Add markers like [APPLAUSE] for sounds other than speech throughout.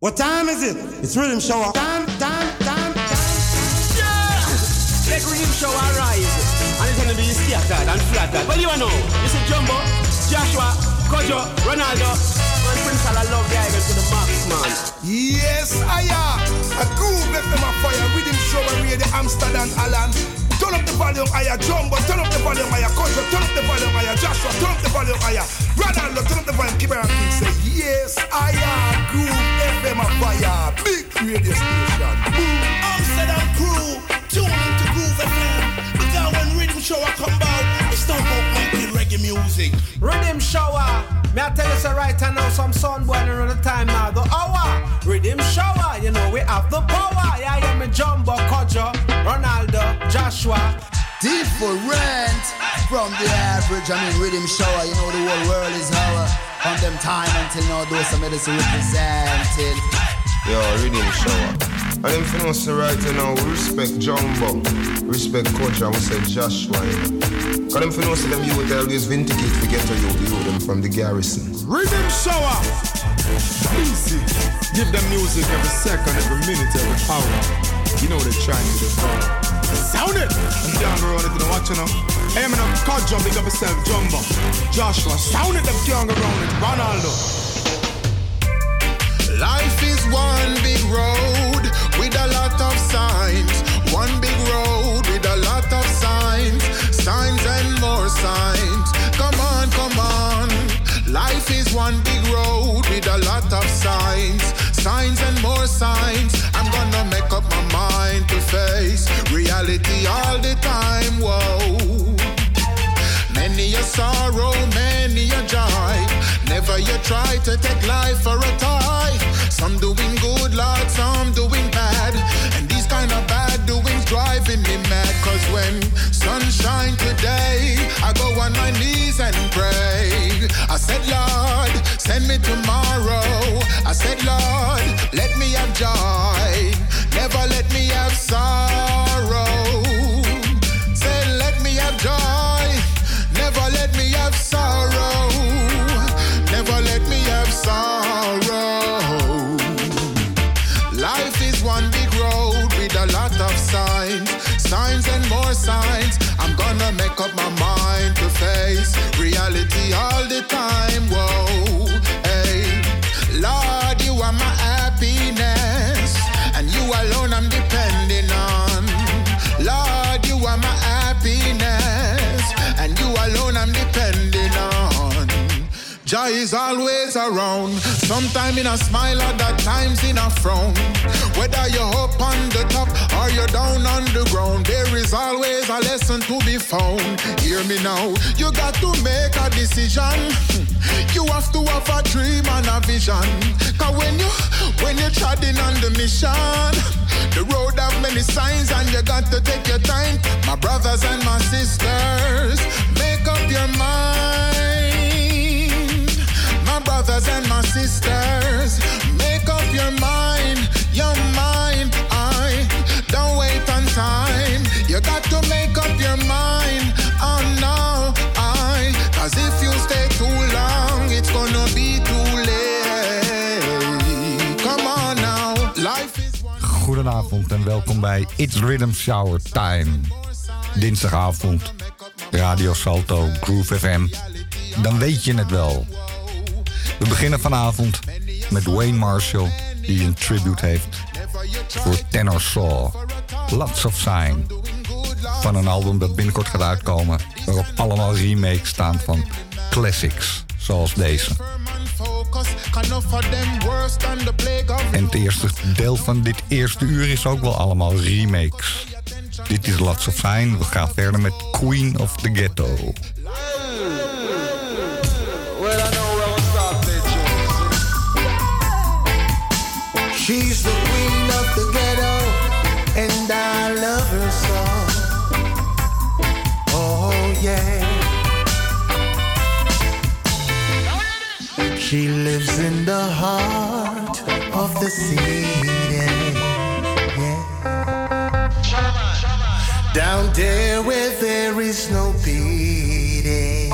What time is it? It's rhythm show. Time, time, time, time. Yeah! Let rhythm show arise. And it's gonna be scattered and flattered. Well, you know, you see Jumbo, Joshua, Kojo, Ronaldo, and Prince I love the island to the max, man. Yes, I am. A groove left them fire. Rhythm show and radio Amsterdam, Alan. Turn up the volume higher, Jumbo. Turn up the volume higher, Kojo. Turn up the volume higher, Joshua. Turn up the volume higher. Ronaldo, turn up the volume. It King say, Yes, I am. Groove FM a fire. Big radio station. Boom. Amsterdam crew, tune into Groove FM. Because when rhythm show a come out, it's not about making reggae music. Riddim shower. Me I tell you so right now some sun boiling on the time now. The hour. Riddim shower. You know we have the power. Yeah, yeah, me Jumbo, Kojo, Ronaldo, Joshua. Different from the average. I mean, riddim shower. You know the whole world is our. From them time until now, those some medicine representing. Yo, riddim shower. And them for us right now, we respect Jumbo, respect Coach, and we say Joshua. You Cause them for us them youth always vindicate to get to you, you them from the garrison. Riddim shower. Easy. Give them music every second, every minute, every hour. You know they're trying to do Sound it! I'm down the road, you know what you know. Hey, I'm in a cut jump, big up yourself, Jumbo. Joshua, sound it, them go around it. Ronaldo. Life is one big road with a lot of signs. One big road with a lot of signs. Signs and more signs. Come on, come on. Life is one big road with a lot of signs. Signs and more signs. I'm gonna make up my mind to face reality all the time. Whoa. Many a sorrow, many a joy. Never you try to take life for a toy. Some doing good, Lord, some doing bad. And these kind of bad doings driving me mad. Cause when sunshine today, I go on my knees and pray. I said, Lord, send me tomorrow. I said, Lord, let me have joy. Never let me have sorrow. Time. Around. Sometime in a smile, other times in a frown. Whether you're up on the top or you're down on the ground, there is always a lesson to be found. Hear me now, you got to make a decision. You have to have a dream and a vision. Cause when you when you're treading on the mission, the road have many signs and you got to take your time. My brothers and my sisters, make up your mind. Sisters, make up your mind, your mind. I don't wait on time. You got to make up your mind. Oh no, I. Cause if you stay too long, it's gonna be too late. Come on now, life is one. Goedenavond en welkom bij It's Rhythm Shower Time. Dinsdagavond, Radio Salto, Groove FM. Dan weet je het wel. We beginnen vanavond met Wayne Marshall, die een tribute heeft voor Tenor Saw. Lots of Sign. Van een album dat binnenkort gaat uitkomen, waarop allemaal remakes staan van classics, zoals deze. En het eerste deel van dit eerste uur is ook wel allemaal remakes. Dit is Lots of Sign. We gaan verder met Queen of the Ghetto. She's the queen of the ghetto, and I love her so. Oh, yeah. She lives in the heart of the city. Yeah. Down there where there is no pity.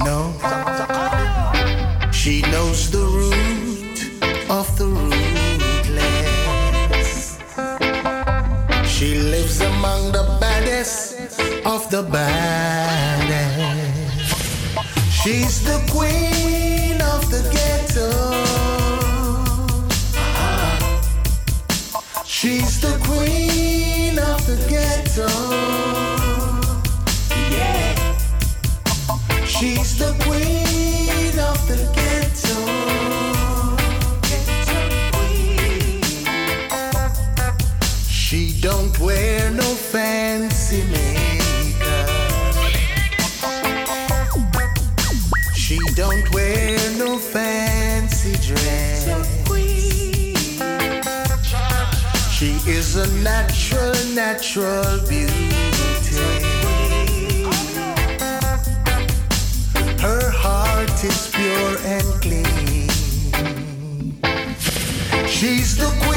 No. She knows the root of the root. Among the baddest of the baddest. She's the queen of the ghetto. She's the queen of the ghetto. Yeah. She's the queen She don't wear no fancy makeup. She don't wear no fancy dress. She is a natural, natural beauty. Her heart is pure and clean. She's the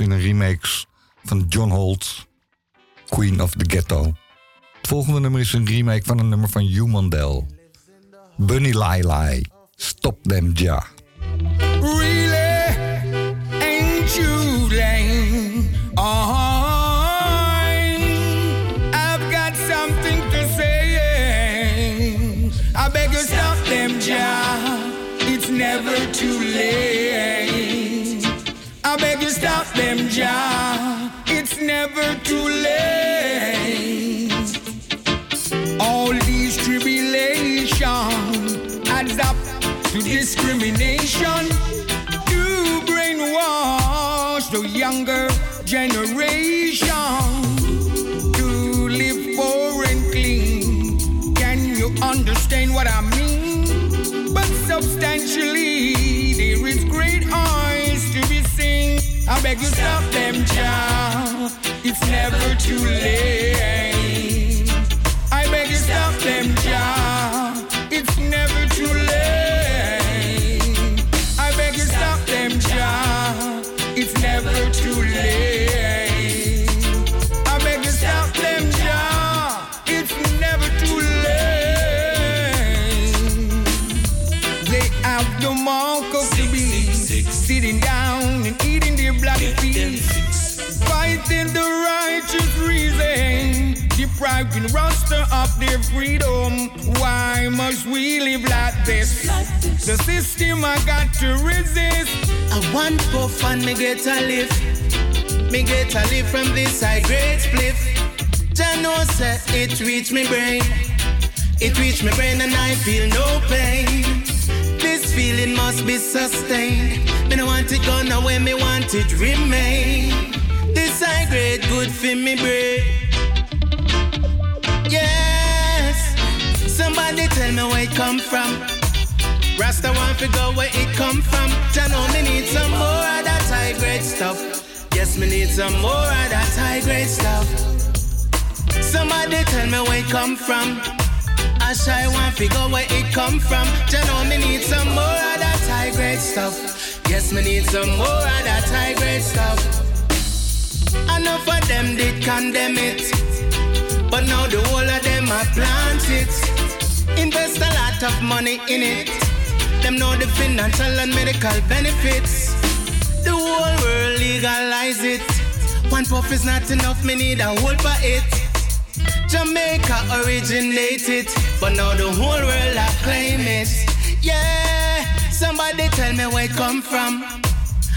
In een remix van John Holt, Queen of the Ghetto. Het volgende nummer is een remake van een nummer van Hugh Mandel. Bunny Lai, Stop Them Ja. It's never too late. All these tribulations adds up to discrimination. You brainwash the younger generation to live poor and clean. Can you understand what I mean? But substantially, Beg stop them, child. It's never too late. Roster of their freedom. Why must we live like this? The system I got to resist. I want puff and me get a lift. Me get a lift from this side great spliff. Jah know say it reach me brain. It reach me brain and I feel no pain. This feeling must be sustained. Me no want it gone away, me want it remain. This high grade good for me brain. Somebody tell me where it come from. Rasta want to go where it come from. Jah know me need some more of that high grade stuff. Yes, me need some more of that high grade stuff. Somebody tell me where it come from. I want to go where it come from. Jah know me need some more of that high grade stuff. Yes, me need some more of that high grade stuff. Enough of them did condemn it, but now the whole of them are plant it. Invest a lot of money in it. Them know the financial and medical benefits. The whole world legalize it. One puff is not enough, me need a whole for it. Jamaica originated, but now the whole world I claim it. Yeah, somebody tell me where it come from.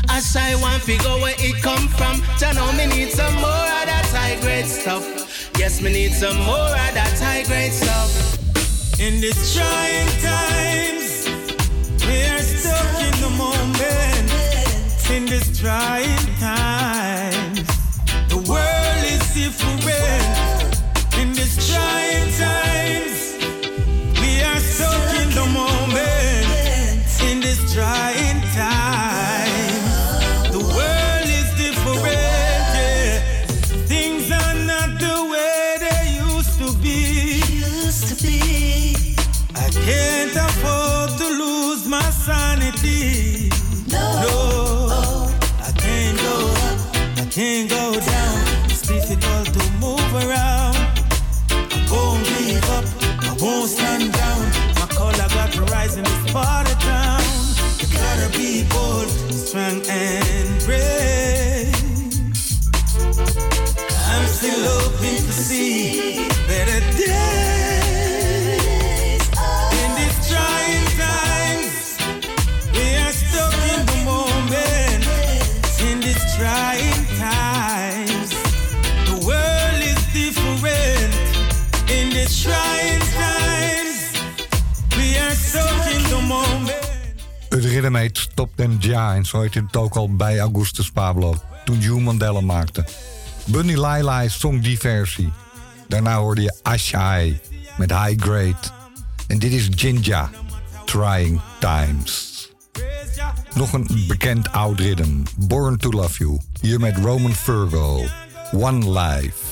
I shy one figure where it come from. Jah know me need some more of that high grade stuff. Yes, me need some more of that high grade stuff. In these trying times, we're stuck in the moment. In these trying times, the world is different. In these trying times, we are stuck in the moment. In these trying album heet Stop Them Ja. En zo heette het ook al bij Augustus Pablo. Toen Hugh Mandela maakte. Bunny Lila's zong die versie. Daarna hoorde je Ashai met High Grade. En dit is Jinja, Trying Times. Nog een bekend oud Born to Love You. Hier met Roman Virgo, One Life.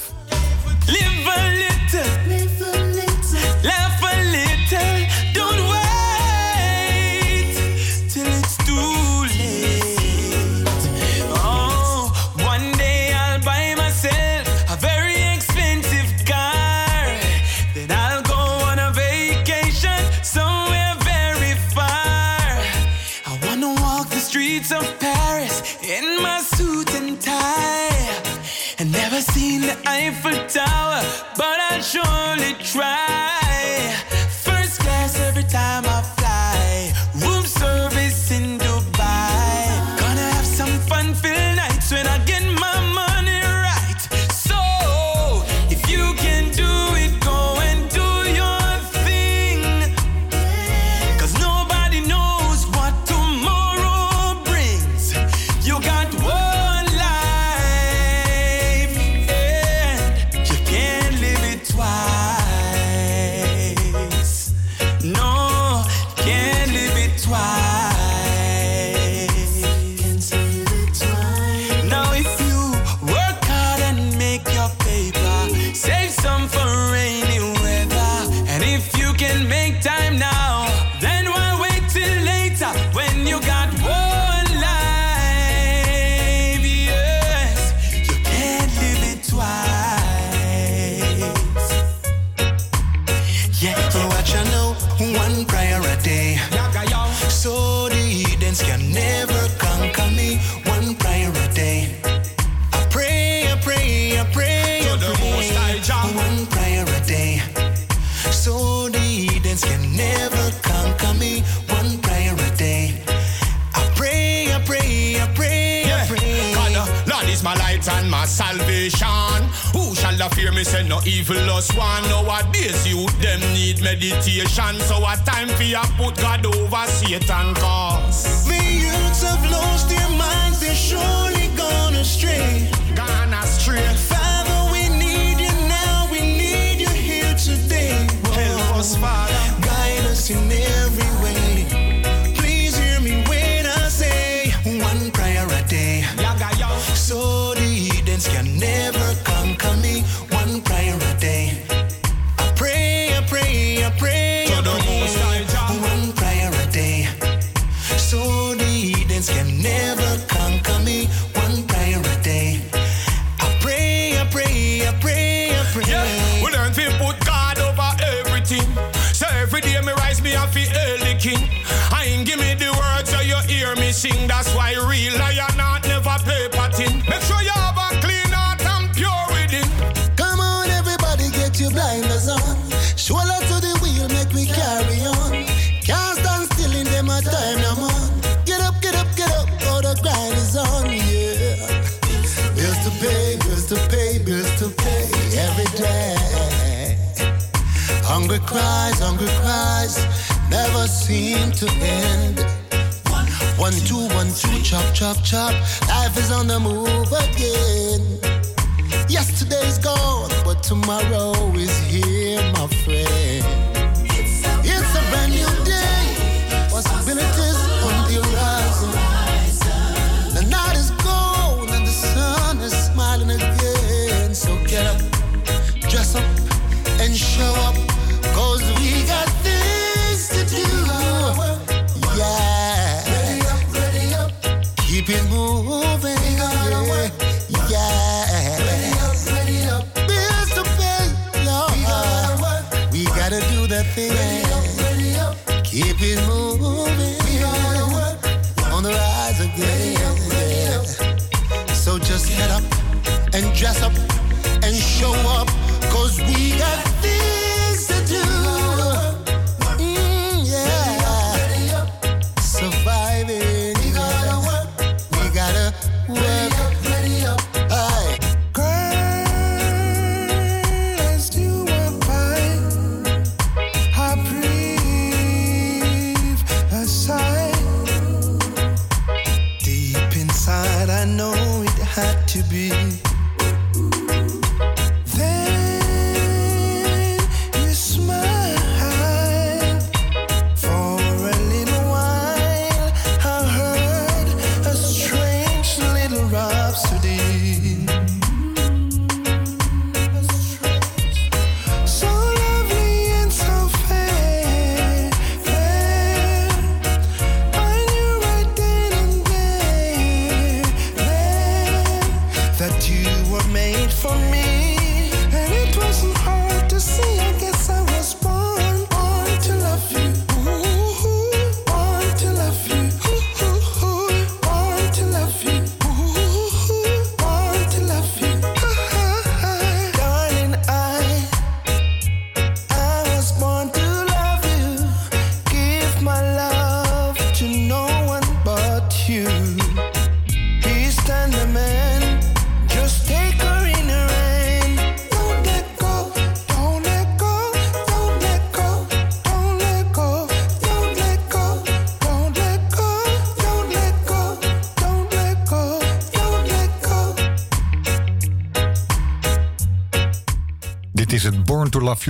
Eiffel Tower, but I surely try. me say no evil us one nowadays. You them need meditation, so what time for you put God over Satan cause. The youths have lost their minds, they're surely gone astray. Gone astray. Father, we need you now, we need you here today. Whoa. Help us, Father. Guide us in seem to end. One, two, one, two, chop, chop, chop. Life is on the move again. Yesterday's gone, but tomorrow is here, my friend. Up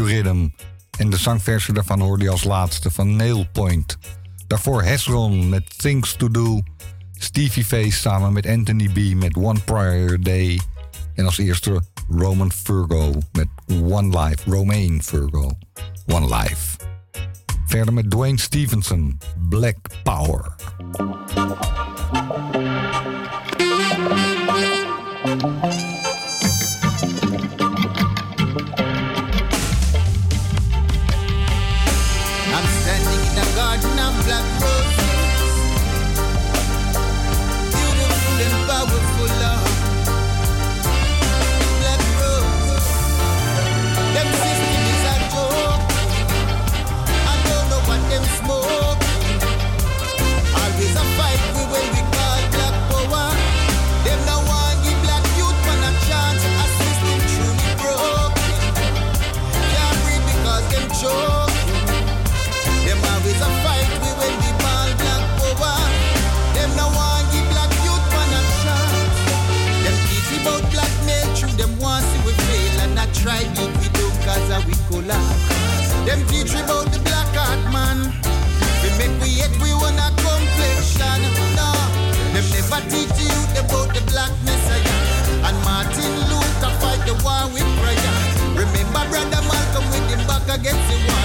Rhythm. En de zangversie daarvan hoorde je als laatste van Nail Point. Daarvoor Hesron met Things to Do. Stevie Face samen met Anthony B met One Prior Day. En als eerste Roman Virgo met One Life. Romain Virgo. One Life. Verder met Dwayne Stevenson. Black Power. Against the wall.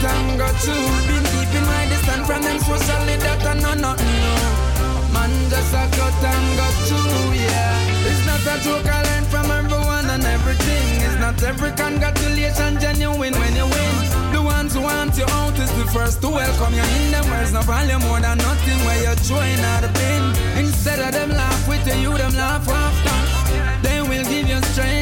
Cut and got. Been keeping my distance from them socially that I know nothing new. Man just a cut and got you, yeah. It's not a joke I learned from everyone and everything. It's not every congratulation genuine when you win. The ones who want you out is the first to welcome you in. Them words no value more than nothing where you're throwing out the pin. Instead of them laugh with you, them laugh after. They will give you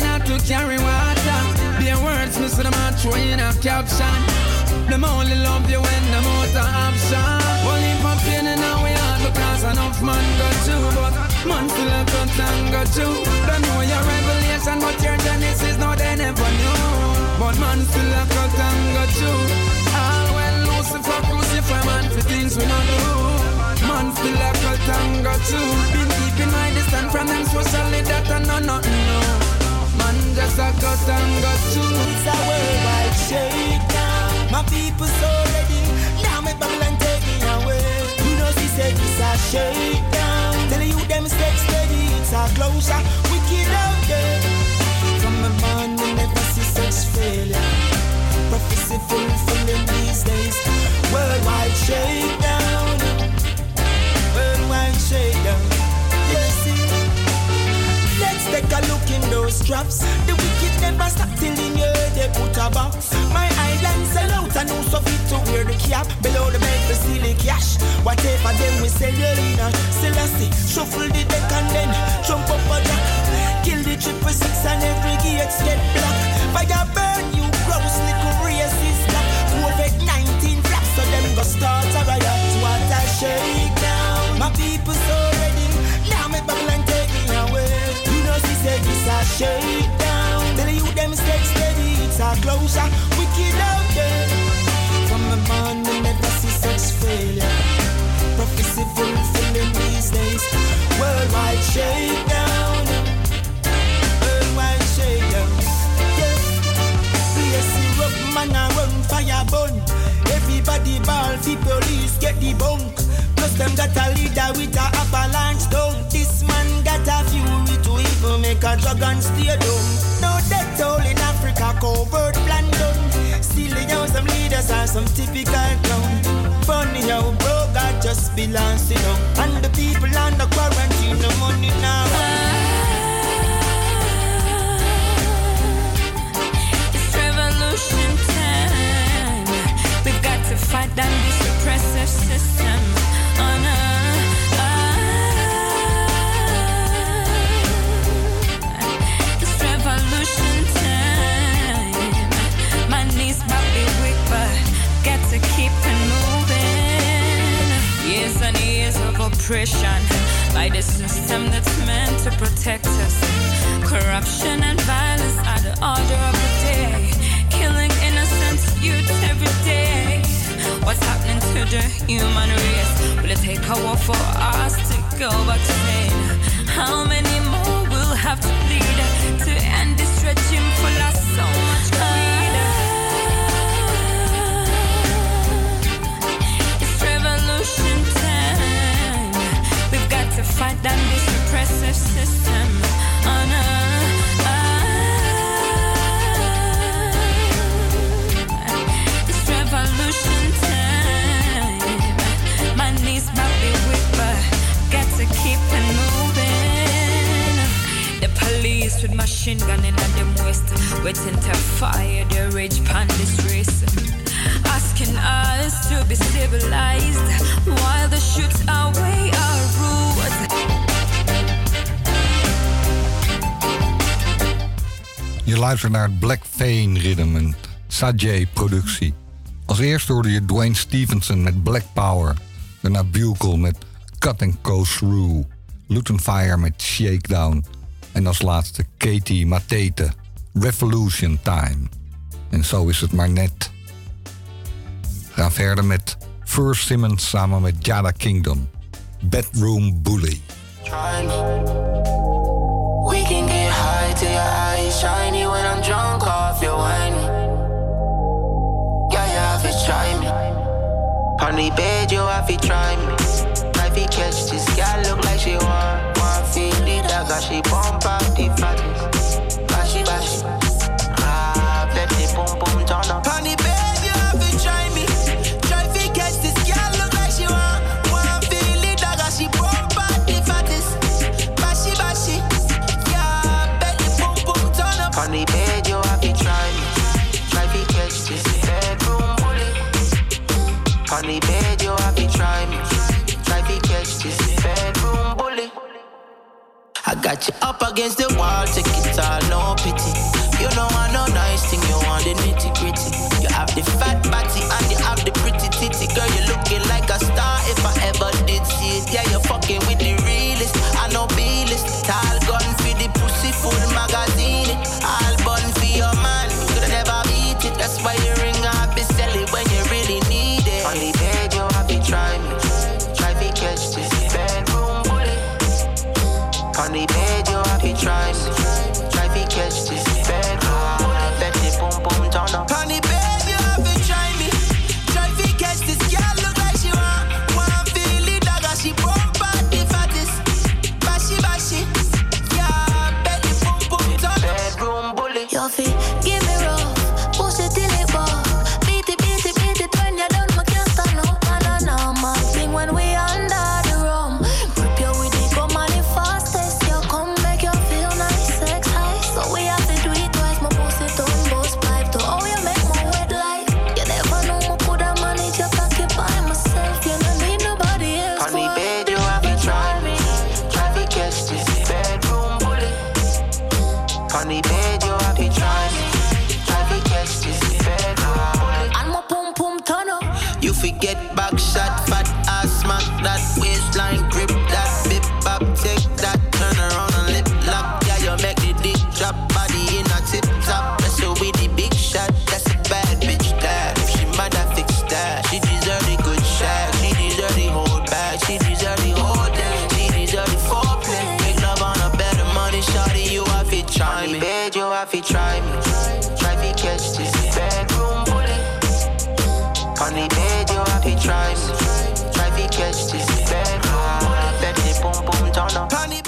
out to carry water. Their words, them out throwing a caption. Them only love you when them out of option. Only heap of pain in our heart because enough man got through. But man still have got time got through. Don't know your revelation, but your genesis, no, they never knew. But man still have got time go through. All well, Lucifer crucify man for things we not do. Man still a cult and got you Been keeping my distance from them socially that I know nothing no. Man just a cult and got you It's a worldwide shake my people so ready. Now me bubble and take me away. You know she said it's a shakedown. Tell you them stay steady. It's a closer. Wicked out there. From my man, we never see such failure. Prophecy fulfilling these days. Worldwide shakedown. Look in those traps. The wicked never stop till in your they put a box. My island sell out and no so fit to wear the cap. Below the bed for steal the cash. Whatever them we sell you in a Celeste. Shuffle the deck and then jump up a jack. Kill the triple six and every gates get black. Fire burn said it's a shakedown. Tell you them stay steady. It's a closer. Wicked out there. From the man we never see such failure. Prophecy fulfilling these days. Worldwide shakedown. Worldwide shakedown. Yeah. The rope, man a run fire bun. Everybody ball fi police get the bunk. Plus them got a leader with a dragon stay down. No death toll in Africa, covert plan done. Still you some leaders are some typical clown. Funny how bro God just belongs to them. Oppression by the system that's meant to protect us. Corruption and violence are the order of the day. Killing innocent youth every day. What's happening to the human race? Will it take a war for us to go back sane? How many more will have to bleed to end this regime full of so much to fight down this repressive system. Oh no. Revolution time. My knees might be weak, but got to keep moving. The police with machine gun in them waist, waiting to fire their rage pan this race. Asking us to be civilized while the shoots away our rules. Je luistert naar het Black Vein Rhythm, een Sajay productie. Als eerste hoorde je Dwayne Stevenson met Black Power. Daarna Bugle met Cut and Go Through. Luton Fire met Shakedown. En als laatste Katie Matete, Revolution Time. En zo is het maar net. Gaan verder met First Simmons samen met Jada Kingdom. Bedroom Bully. We can get high till your eyes shiny when I'm drunk off your wine. Yeah, you have to try me. Bed, you have to try me. I catch this girl look like she want it dagger. She bump out the fattest. Bashy bashy. Ah, let the boom boom turn up. Got you up against the wall, take it all, no pity.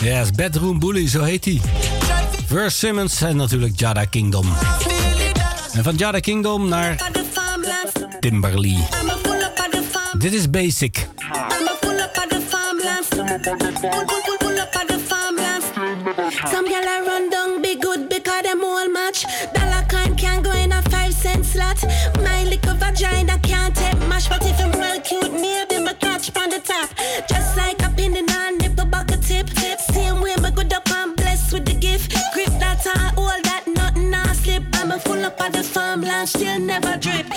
Yes, Bedroom Bully, zo heet hij. Verse Simmons en natuurlijk Jada Kingdom. En van Jada Kingdom naar Timberly. Dit is Basic. still never dream.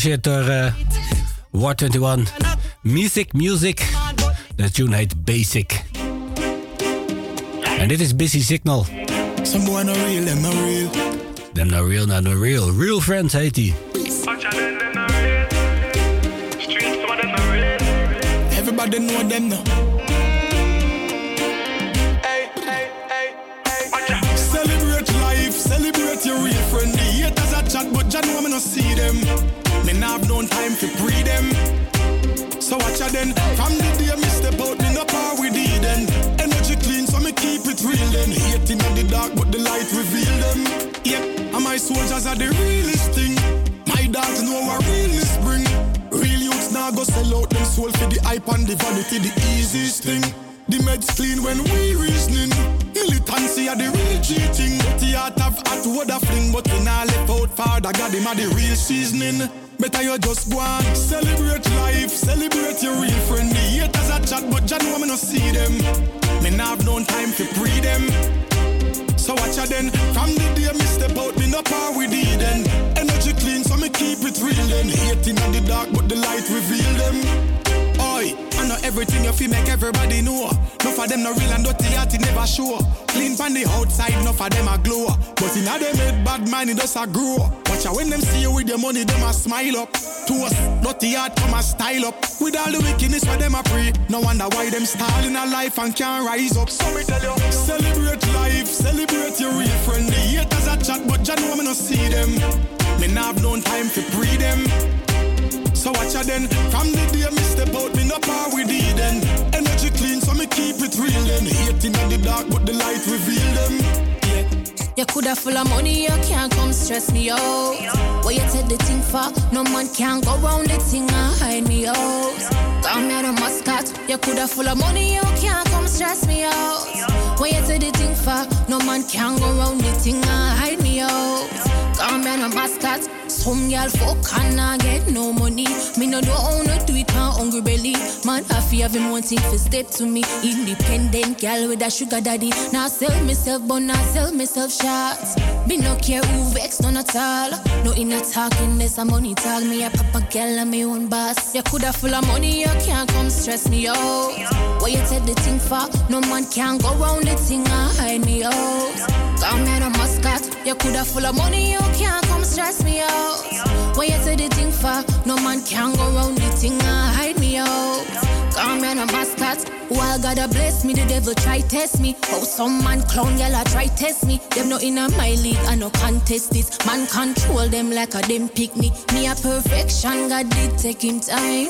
geproduceerd door uh, War 21. Music, music. De tune heet Basic. En dit is Busy Signal. Someone not real, them not real. Them not real, not no real. Real Friends heet die. Everybody know them now. seasoning. Better you just go celebrate life, celebrate your real friend. The haters a chat, but you know me no see them. Me nah have no time to pre them. So watch out then, from the day me step out, me no par with Eden. Energy clean, so me keep it real then. Hating on the dark, but the light reveal them. Oi, I know everything you feel make everybody know. No for them no real and dirty heart, never sure. Clean from the outside, no for them a glow. Now they make bad mind, it just a grow up. Watch out when them see you with your money, them a smile up. To us, dirty heart come a style up. With all the wickedness where them a pray. No wonder why them stalling a life and can't rise up. So me tell you, celebrate life, celebrate your real friend. The haters a chat, but you know me no see them. Me nah have no time to breathe them. So watch out then, from the day me step out, me no par with the then. Energy clean, so me keep it real then. Hating at the dark, but the light reveal them. You coulda full of money, you can't come stress me out. What you take the thing for? No man can go round the thing and hide me out. Come here, a mascot. You coulda full of money, you can't come stress me out. What you take the thing for? No man can go round the thing and hide me out. Come here, a mascot. Some girl fuck and not get no money. Me no do do it on hungry belly. Man, I feel have him thing for step to me. Independent girl with a sugar daddy. Now sell myself, but not sell myself shots. Me no care who vex, none at all. No in a talking, there's a money talk. Me a papa girl and me own boss. You coulda full of money, you can't come stress me out. What you take the thing for? No man can go round the thing and hide me out. Come here, a mascot. You coulda full of money, you can't come stress me out. What you take the thing for? No man can go round the thing and hide me out. Here, a mascot. While God bless me, the devil try test me. How some man clown gyal a try test me. Them no in a my league, I no contest this. Man control them like a them pick me. Me a perfection, God did take him time.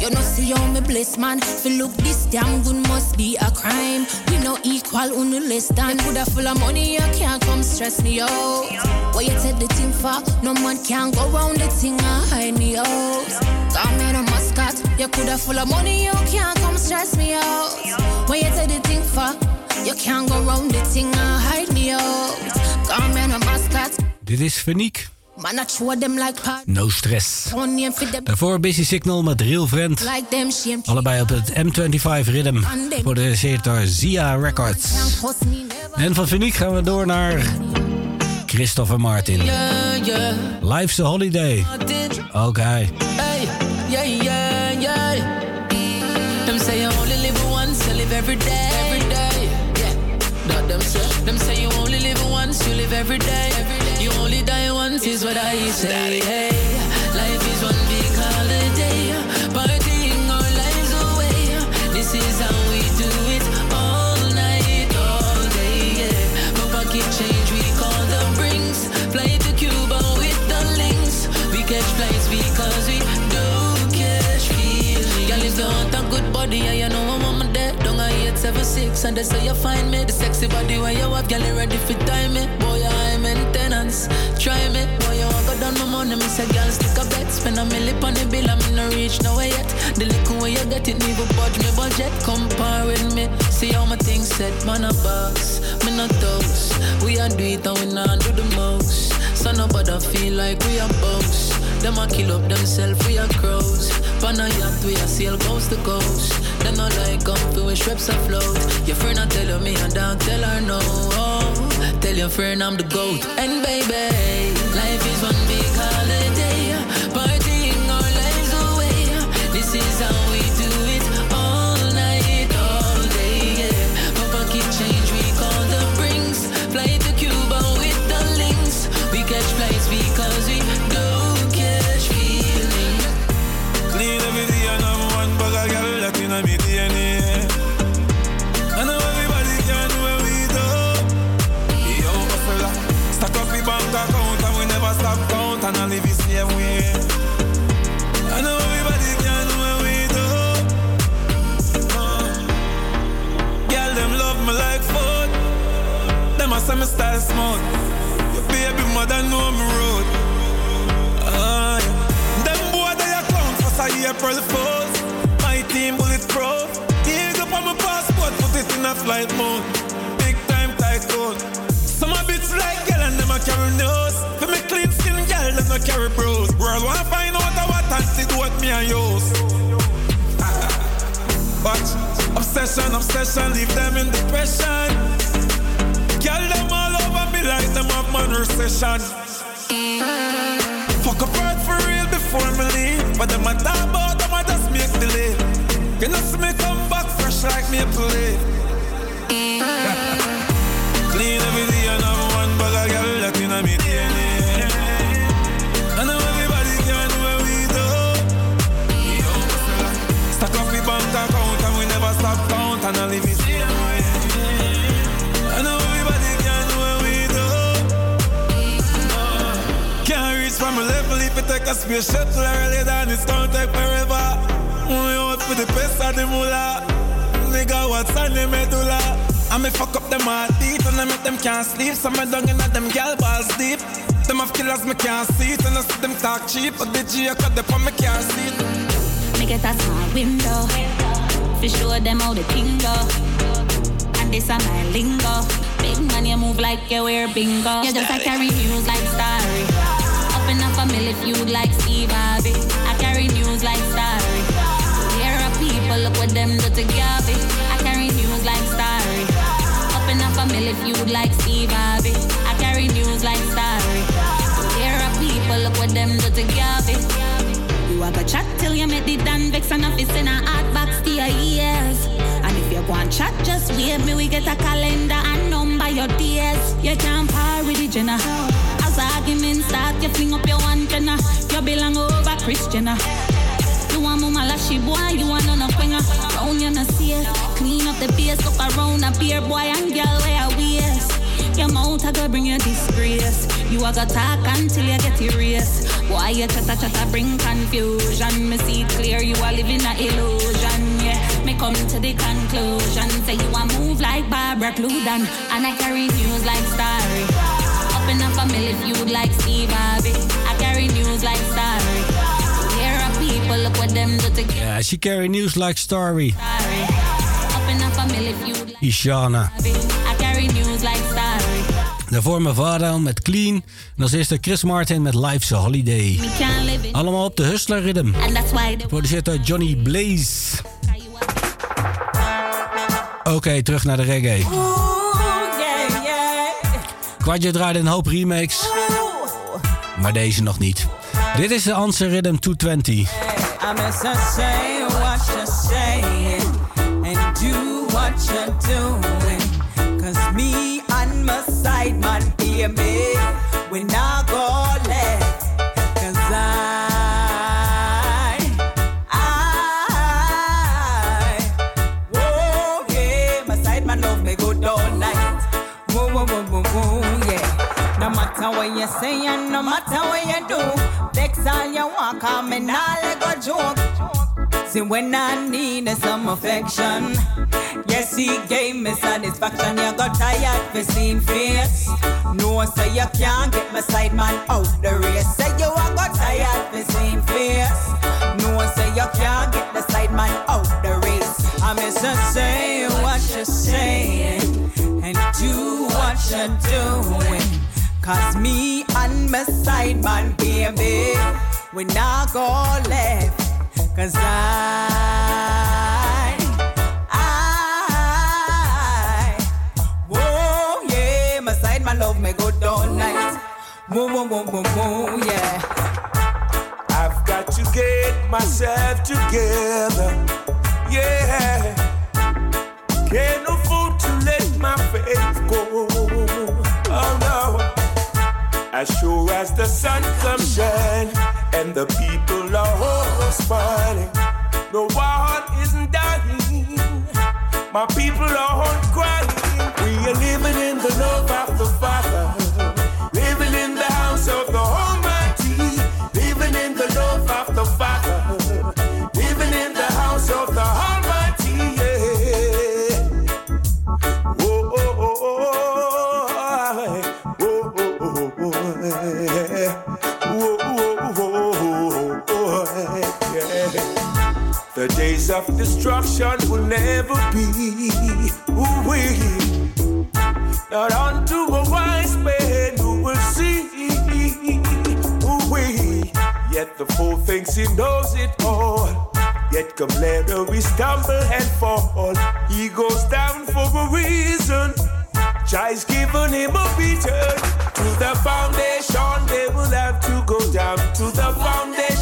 You know see how me bless man. Feel look this damn good must be a crime. We no equal, unu less than. Coulda full of money, you can't come stress me out. What you take the thing for? No man can go round the thing and hide me out. Come here, a mascot. You coulda full of money, you can't come stress me out. When you take the thing for, you can't go round the thing and hide me out. Come here, a mascot. Dit is pot. No stress. Daarvoor Busy Signal met Real Friend. Allebei op het M25 Rhythm. Geproduceerd door Zia Records. En van Faniek gaan we door naar Christopher Martin. Life's a Holiday. Oké. Hey, yeah, yeah, yeah. Them say you only live once, you live every day. Every day. Yeah. That them say. Them say you only live once, you live every day. Every day. You only die once is what I say. Hey, that's how you find me. The sexy body where you have, girl, you ready for time me. Boy, I'm maintenance. Try me, boy, you want go down my money. Me say, girl, stick a bet, spend a million on the bill, I'm no reach nowhere yet. The little way you get it, never budge me budget. Compare with me, see how my things set, man a box. Me not those. We are do it and we not do the most. So nobody feel like we are bugs. Them a kill up themselves, we are crows. Pan a yacht, we a sail coast to coast. Them not like comfy with strips afloat. Your friend a tell you me and don't tell her no. Oh, tell your friend I'm the goat. And baby, for say April Fools. My team bulletproof. Dig up on my passport, put it in a flight mode. Big time tycoon. Some a bits like girl and them a carry nose. For me clean skin girl, them a carry bros. World wanna find out what a what antidote me and use. [LAUGHS] Watch, obsession, obsession, leave them in depression. Girl, them all over me like them have man recession. Fuck up earth for real before me leave. But them a talk You know see me come back fresh like me play. Clean every day and have one bag of girl that in a me DNA. I know everybody can do what we do. Stack up the bank account and we never stop count and I live it. I know everybody can do what we do. Can't reach for on my level if you take a space shuttle early than it's gonna take forever. We for the best of the moolah. Nigga, what's on the medulla? I me fuck up them heart deep and I make them can't sleep. So me down in them gal balls deep. Them have killers me can't see it and I see them talk cheap. But the G I cut the me can't see it. Me get a small window. To show them how the thing go. And this a my lingo. Big man, you move like you wear bingo. You just a carry news like Starry. Up in a family feud like Steve Harvey. I carry news like Starry. People, look what them do to Gabby. I carry news like Starry. Up in a family feud like Steve Harvey. I carry news like Starry. Here are people, look what them do to Gabby. You a go chat till you make the Dan vex and office in a hard box to your ears. And if you and chat, just wave me. We get a calendar and number your days. You can't par with the Jenna. As arguments start, you fling up your antenna. You belong over Christiana. You lashy boy, you want no quinger. Round you no safe. Clean up the base, look around a beer boy and girl where I waist. Your mouth a go bring you disgrace. You a go talk until you get erased. Why you chatter chatter bring confusion? Me see clear you are living a illusion. Yeah, me come to the conclusion. Say you a move like Barbara Cludan, and I carry news like Starry. Up in a family feud like Steve Harvey. I carry news like Starry. Ja, she carry news like Starry. Ishana. Daarvoor Mavado met Clean. En als eerste Chris Martin met Life's a Holiday. Allemaal op de Hustler Rhythm. Produceerd door Johnny Blaze. Oké, terug naar de reggae. Kwadje draaide een hoop remakes. Maar deze nog niet. Dit is de Answer Rhythm 220. I miss her say what you're saying and do what you're doing. Cause me and my side man, baby, we not go left. Cause I, I, whoa, yeah, my side man love me all night. Whoa, whoa, whoa, whoa, whoa, yeah. No matter what you say and no matter what you do, vex all you me nah let go joke. See when I need some affection, yes he gave me satisfaction. You got tired for seeing face. No, say you can't get my side man out the race. Say you a got tired for seeing face. No, say you can't get the side man out the race. I miss her say what you're saying and do what you're doing. Cause me and my side man, baby, we not go left. Cause I, I, whoa, yeah, my side man love me good all night. Whoa, whoa, whoa, whoa, whoa, yeah. I've got to get myself together. Yeah. Can't afford to let my faith go. As sure as the sun comes shine and the people are all smiling, no one isn't dying. My people are all crying. We are living in the love of the Father, The days of destruction will never be. Ooh, we not unto a wise man who will see. Ooh, we yet the fool thinks he knows it all. Yet come later we stumble and fall. He goes down for a reason. Chai's given him a beating. To the foundation, they will have to go down. To the foundation,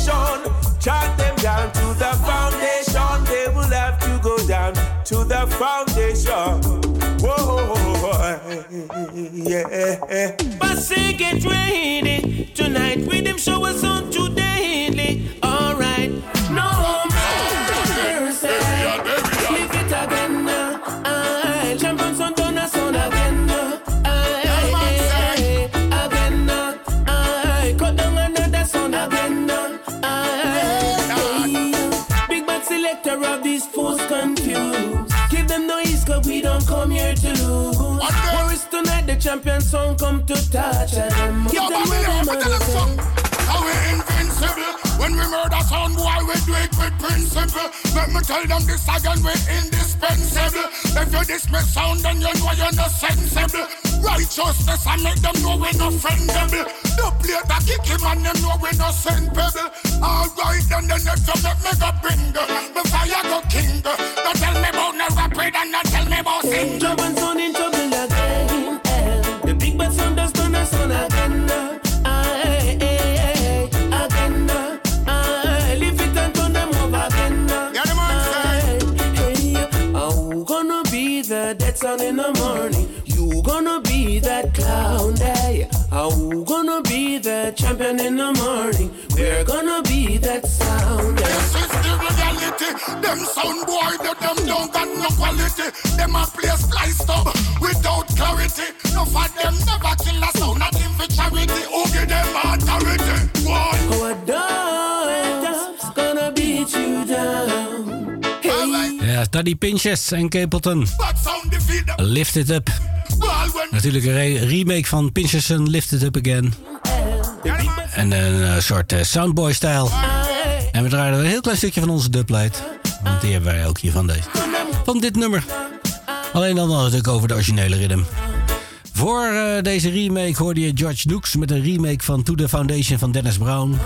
yeah. Eh, eh. But say get ready tonight. Rhythm show us on today. Champion song come to touch them. Give Yo, them what Babylon, them but are tell them some. How we invincible. When we murder sound boy we do it with principle? Let me tell them this again we indispensable. If you dismiss sound then you know you're not sensible. Righteousness I make them know we're not friendable. The plate that kick him and them know we're not send pebble Alright then the next time make me go bring Me fire go king Don't tell me about no rapid and don't tell me about sing Job and son in trouble the champion in the morning? We're gonna be that sound day. This is the reality. Them sound boy, that them don't got no quality. Them a play splice up without clarity. No for them never kill a sound, not even for charity. Who give them authority? Boy. Our dub's gonna beat you down. Ja, Daddy Pinches en Capleton. Lift It Up. Natuurlijk een re- remake van Pinches en Lift It Up Again. En een eh, soort eh, Soundboy-stijl. En we draaien een heel klein stukje van onze dubplate. Want die hebben wij ook hier van deze. Van dit nummer. Alleen dan natuurlijk over de originele rhythm. Voor eh, deze remake hoorde je George Nooks met een remake van To The Foundation van Dennis Brown.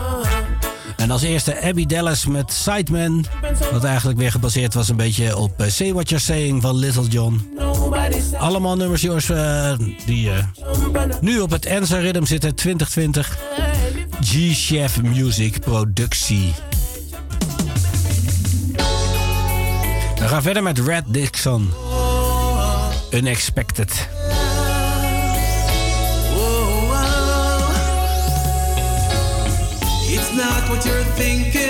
En als eerste Abby Dallas met Sideman. Wat eigenlijk weer gebaseerd was een beetje op eh, Say What You're Saying van Little John. Allemaal nummers jongens, die nu op het Ensa Rhythm zitten 2020. G-Chef Music Productie. We gaan verder met Red Dixon. Unexpected. It's not what you're thinking.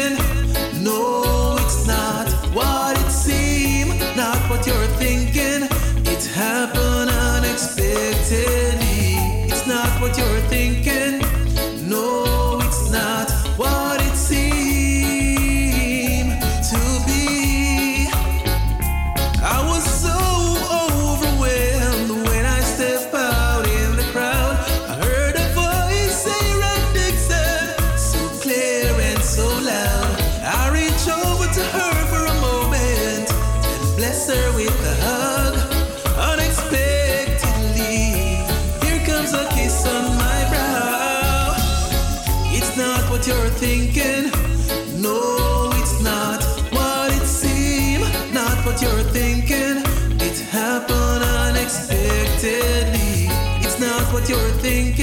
With a hug. Unexpectedly, here comes a kiss on my brow. It's not what you're thinking. No, it's not what it. Not what you're thinking. It happened unexpectedly. It's not what you're thinking.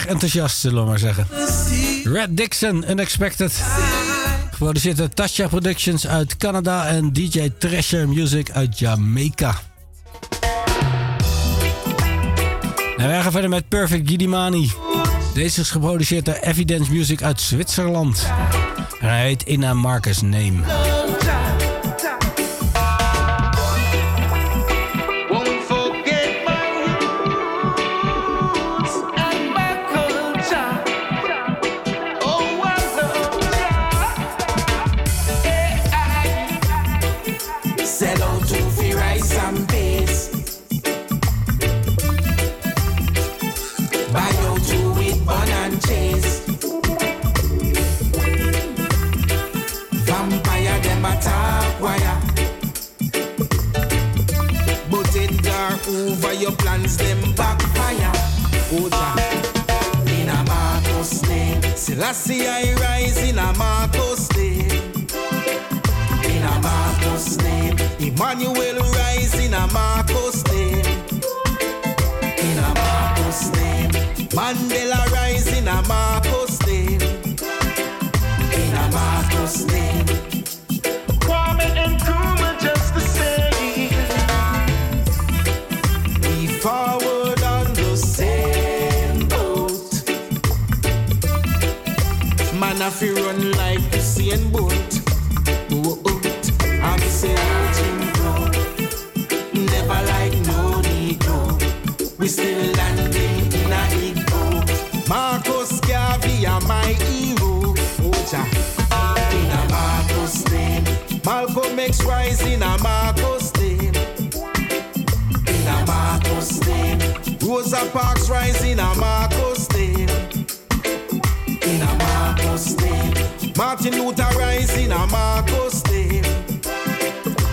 Erg enthousiast, zullen we maar zeggen. Red Dixon, Unexpected. Geproduceerd door Tasha Productions uit Canada en DJ Treasure Music uit Jamaica. En wij gaan verder met Perfect Gidimani. Deze is geproduceerd door Evidence Music uit Zwitserland. Hij heet Inna Marcus Name. Martin Luther rise in a Marcus name.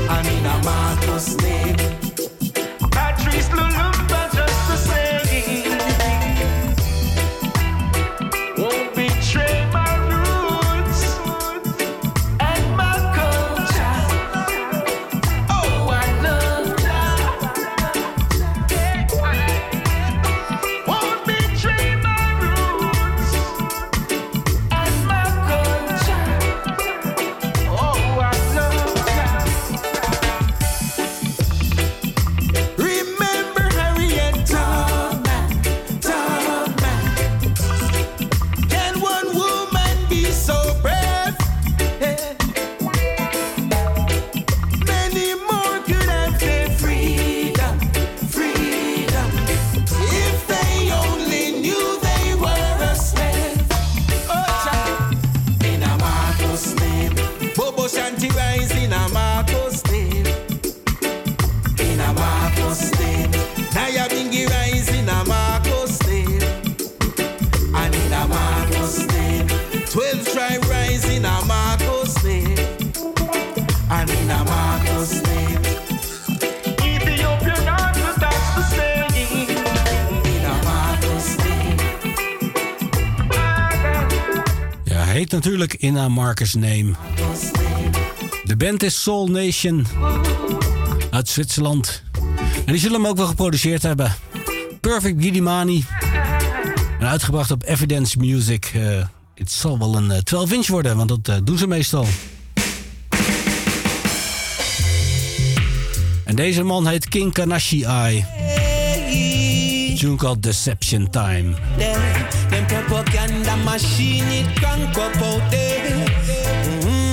And in a Marcus name. Inna Marcus Name. De band is Soul Nation uit Zwitserland. En die zullen hem ook wel geproduceerd hebben. Perfect Gidimani. En uitgebracht op Evidence Music. Eh, het zal wel een 12-inch worden, want dat eh, doen ze meestal. En deze man heet King Kanashi Eye. Tune called Deception Time. Propaganda machine it crank up out there. Mm-hmm.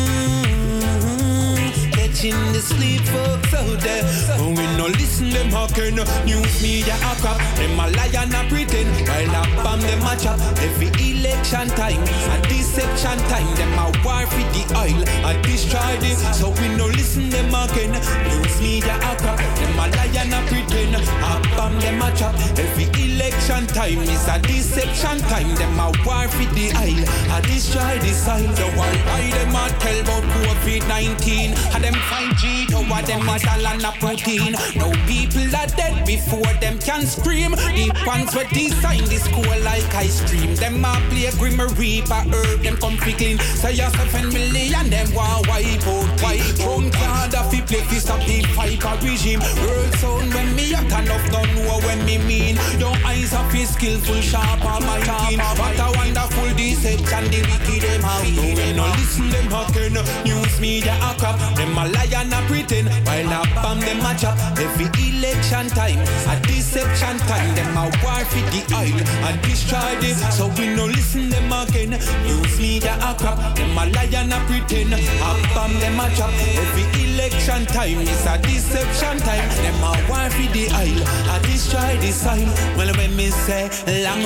The sleep folks out there. When we no listen them hawking News media a crap Them a lie and a pretend. While a bomb them a chop. Every election time A deception time. Them a war for the oil A destroy this So we no listen them again News media a crap Them a lie and a pretend. A bomb them a chop. Every election time Is a deception time. Them a war for the oil A destroy this oil So why why them a tell about COVID-19 And them 5G To what them a tell and a protein No people are dead before them can scream. The ones were designed this school like ice cream. Them a play a grim reaper, herb them come clean. Say yourself and million them want wipe out. Wipe out card of play fi stop the fiber regime. World sound when me hot enough don't know when me mean. Your eyes are fi skillful, sharp on my team. What a wonderful deception the wicked them have. No we no listen them hawking. News media a crap. Them a lie a pretend. While a bomb them a chop. Every election time, a deception time. Them a war for the oil and destroy this. So we no listen them again. News media a crap. Them a lie and a pretend. A bomb them a chop. Every election time is a deception time. Them a war for the oil, a destroy the soil. Well, when me say long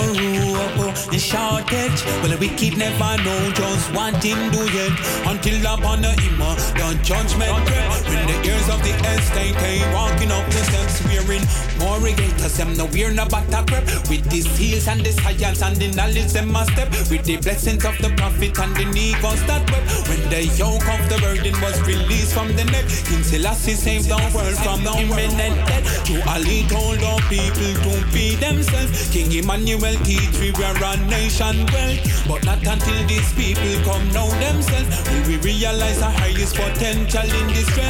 rope and shortage, well, we keep never know just one thing do it until upon the ima, the judgment break. When the ears of the estate came walking up the steps, wearing more regators, them no we're not no batter crep. With these heels and the science and the knowledge, them must step. With the blessings of the prophet and the negroes that web. When the yoke of the burden was released from the neck, King Selassie saved the world from imminent death. Drew Ali told our people to be themselves. King Emmanuel teach we were a nation wealth. But not until these people come know themselves will we realize the highest potential in this realm.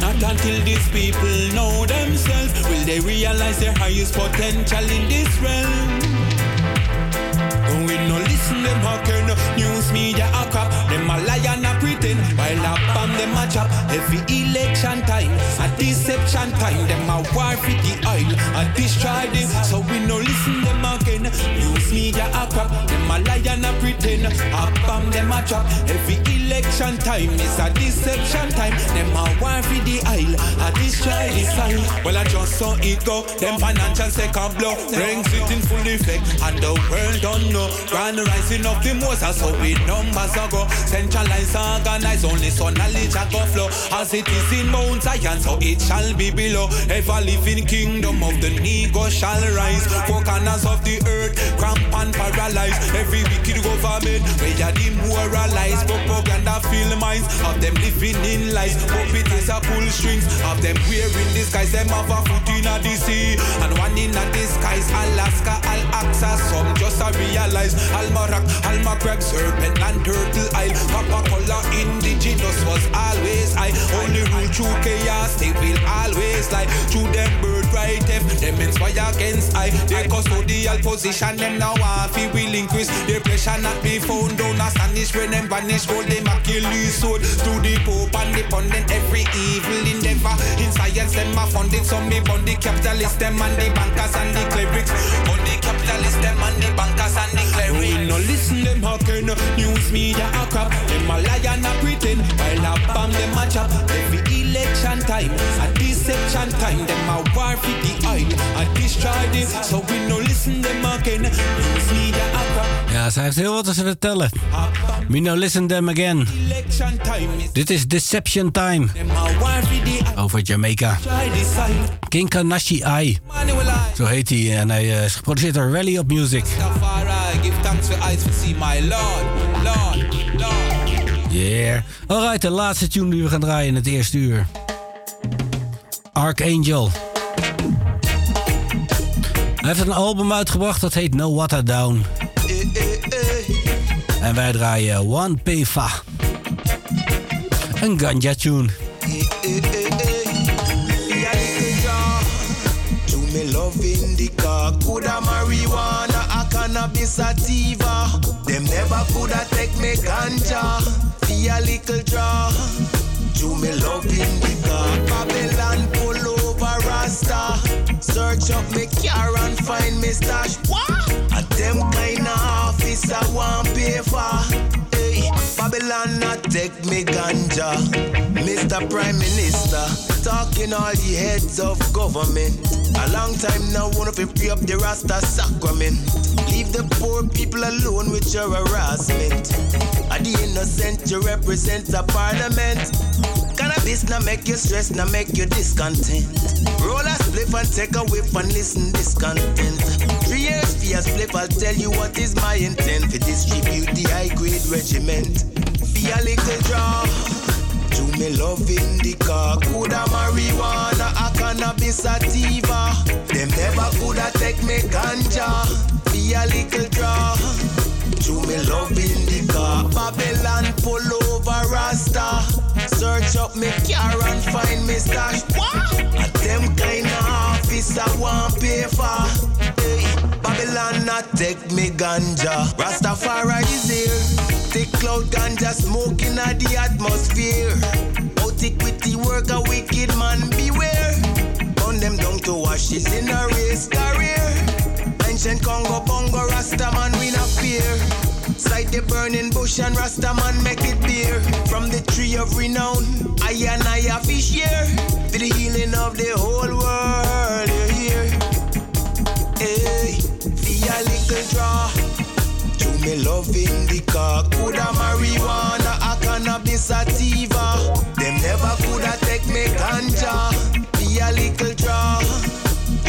Not until these people know themselves will they realize their highest potential in this realm. We no listen them hawking? News media a crap Them a lie and a pretend While a bomb them a chop. Every election time A deception time. Them a war for the oil A destroy them. So we no listen them again News media a crap Them a lie and a pretend A bomb them a chop. Every election time Is a deception time Them a war for the oil A destroy the soil Well I just saw it go Them financial second blow Brings it in full effect And the world don't know Grand rising of the Moses, so we numbers a go. Centralize, organize, only so knowledge a go flow. As it is in Mount Zion, so it shall be below. Ever living kingdom of the Negro shall rise. Four corners of the earth, cramp and paralyzed. Every wicked government, where ya demoralize. Propaganda fill minds of them living in lies. Puppets a pull strings of them wearing disguise. Them have a foot in a sea and one in a disguise. Alaska, Al-Aqsa, some just a realize. Almarak, Almacrab, Serpent, and Turtle Isle. Papa Cola, indigenous was always I. Only rule through chaos, they will always lie. Through them birthright theft, them inspire against I. Their custodial position, them now want fi will increase. Their pressure not be found, don't astonish when them vanish. Hold them Achilles sword. Through the Pope and the pundit, every evil endeavor. In science, them are funded, some me bond the capitalists, them and the bankers and the clerics. On the capitalists, them and the bankers and the clerics. We no listen them hawking, news media a crap. Them a lie and a pretend, while a bomb them a chop. Every election time, deception time. Them a war for the oil, a destroy this. So we no listen them again, news media. Ja, zij heeft heel wat te vertellen. Me no listen them again. Dit is Deception Time. Over Jamaica. King Kanashi Ai. I. Zo heet hij. En hij eh, is geproduceerd door Rally Music. Yeah. Alright, de laatste tune die we gaan draaien in het eerste uur. Archangel. Hij heeft een album uitgebracht dat heet No Water Down. En wij draaien One Pefa. Een ganja tune. Marijuana, a cannabis sativa. Them never coulda take me ganja, be a little draw. To me love indica, Babylon pull over Rasta. Search up me car and find me stash. What? A them kind of office I want pay for. Babylon not take me ganja. Mr. Prime Minister, talking all the heads of government. A long time now, wanna free up the Rasta sacrament. Leave the poor people alone with your harassment. Are the innocent you represent a parliament? Cannabis now make you stress, now make you discontent. Roll a spliff and take a whiff and listen discontent. Three years for a spliff, I'll tell you what is my intent. To distribute the high grade regiment. Be a little draw. To me love indica, coulda marijuana, a cannabis sativa. Them never coulda take me ganja. Be a little draw. To me love indica, Babylon pull over Rasta. Search up me car and find me stash. What? A them kind of office I want pay for. Hey, Babylon not take me ganja. Rastafari is here. Thick cloud ganja smoking at the atmosphere. Otic with the work a wicked man beware. Burn them down to ashes in a race career. Ancient Congo Bongo Rasta man we not fear. Sight the burning bush and Rasta man make it beer. From the tree of renown, I and I I a fish here. To the healing of the whole world, you're here. Hey, feel a little draw coulda marijuana, a cannabis sativa. Them never coulda take me ganja, be a little draw.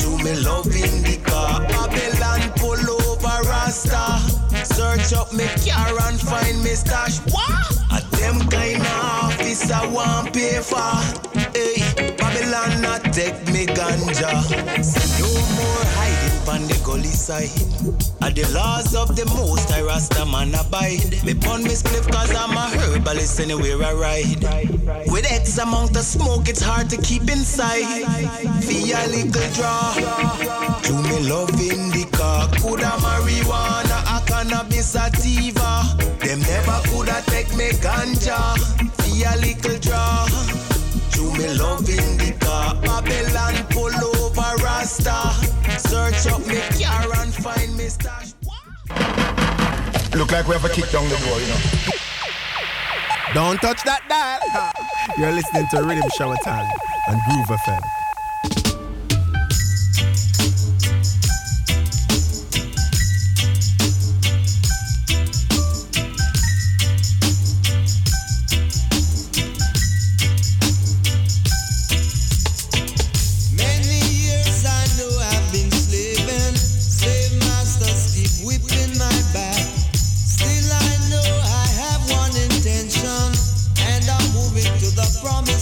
To me love indica, Babylon pull over Rasta. Search up me car and find me stash. What? A them kind of office I want pay for. Hey, Babylon not take me ganja. No more hiding on the gully side. Are the laws of the most I Rasta man abide. Me pon me spliff cause I'm a herbalist anywhere I ride. With X amount of smoke, it's hard to keep inside. Feel a little draw. To me love indica, coulda marijuana, a cannabis sativa. Them never coulda take me ganja. Feel a little draw. To me love indica, Babylon pull over Rasta. Stash. Look like we have a kick down the door, you know. Don't touch that dial. [LAUGHS] You're listening to Riddim Shower Time on Groove FM. To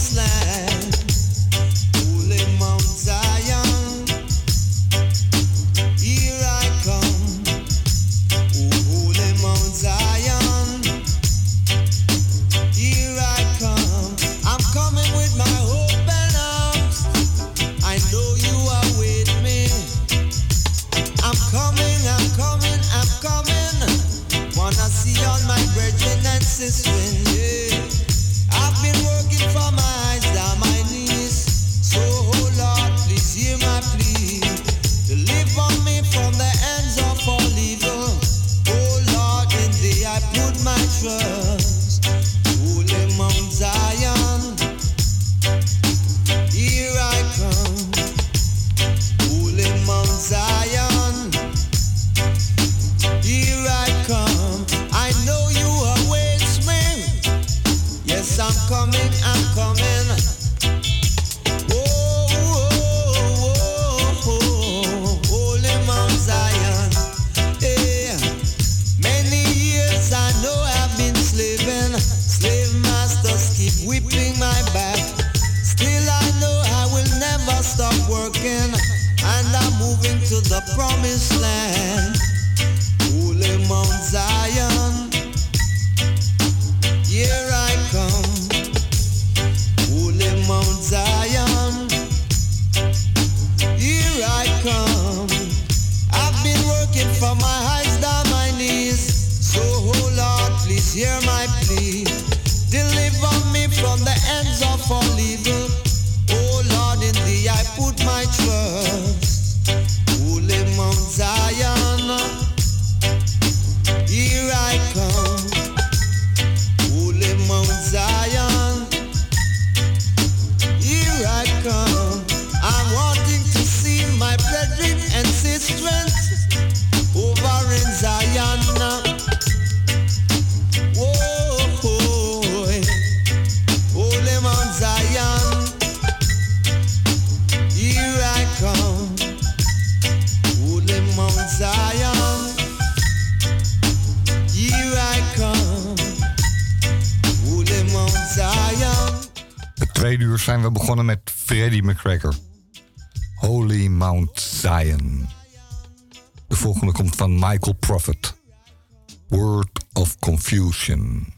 Confusion.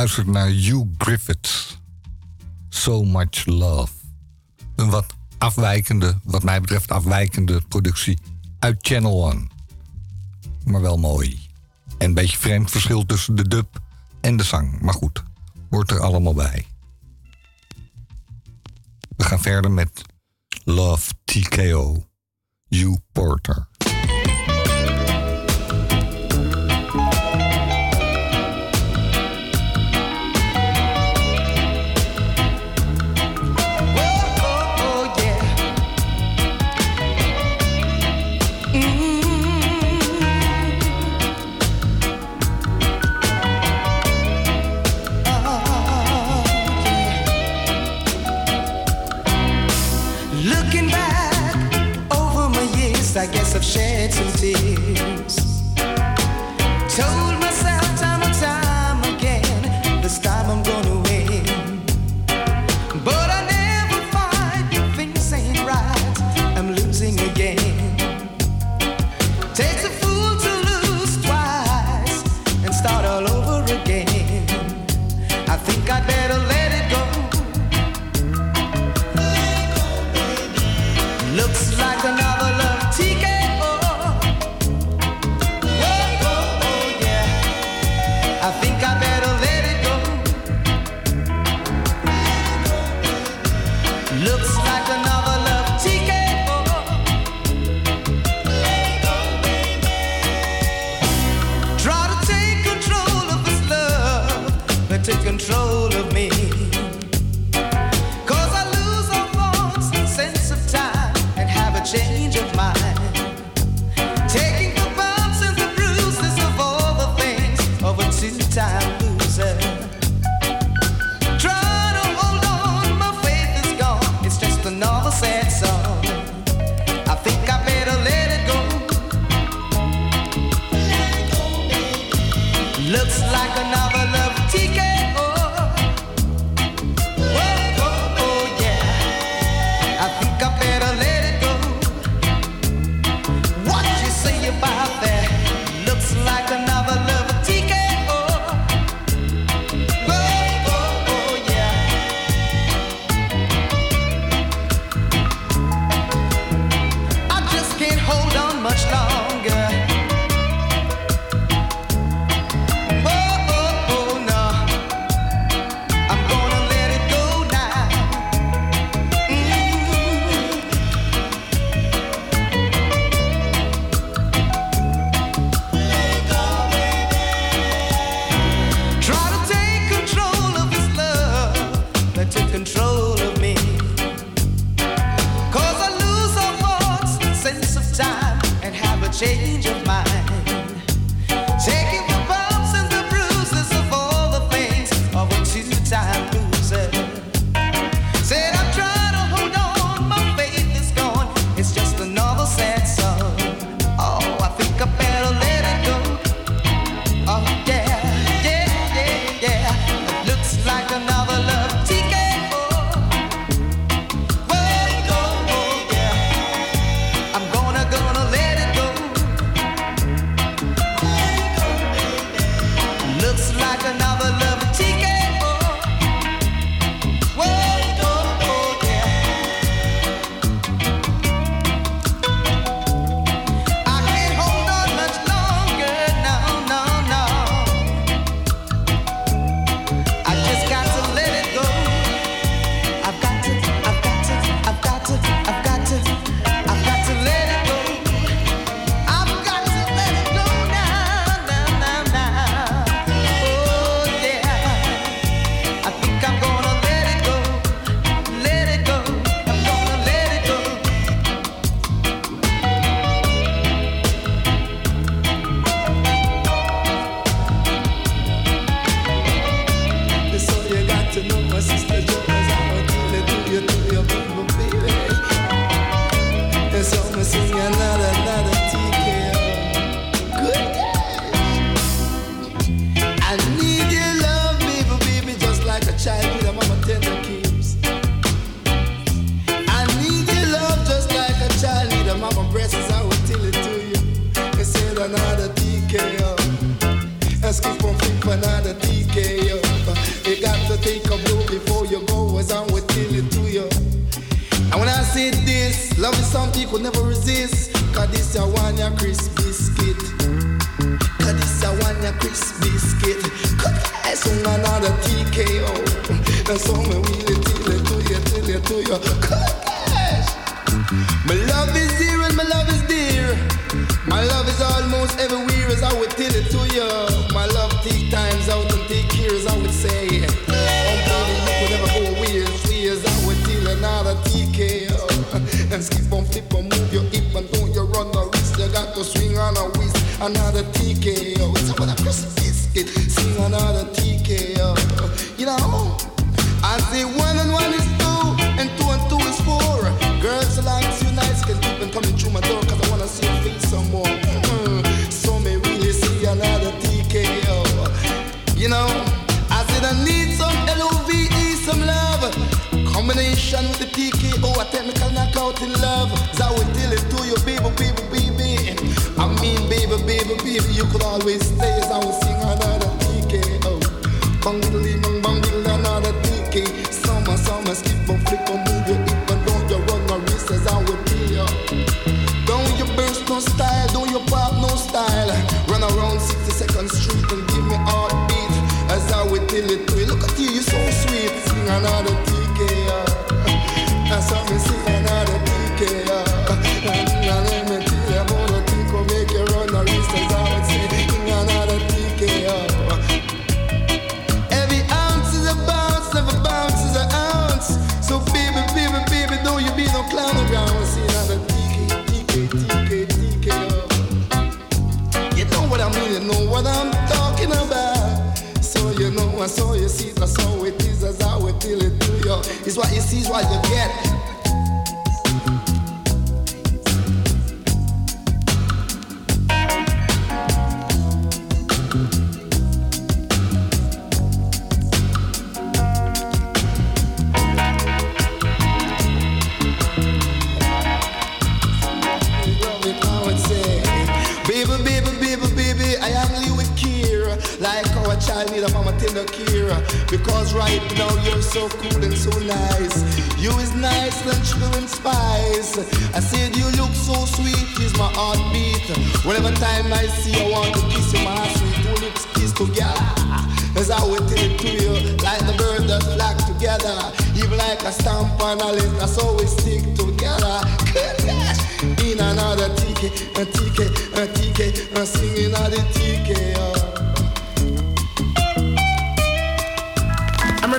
geluisterd naar Hugh Griffiths. So Much Love. Een wat afwijkende, wat mij betreft afwijkende productie uit Channel One. Maar wel mooi. En een beetje vreemd verschil tussen de dub en de zang. Maar goed, hoort er allemaal bij. We gaan verder met Love TKO. You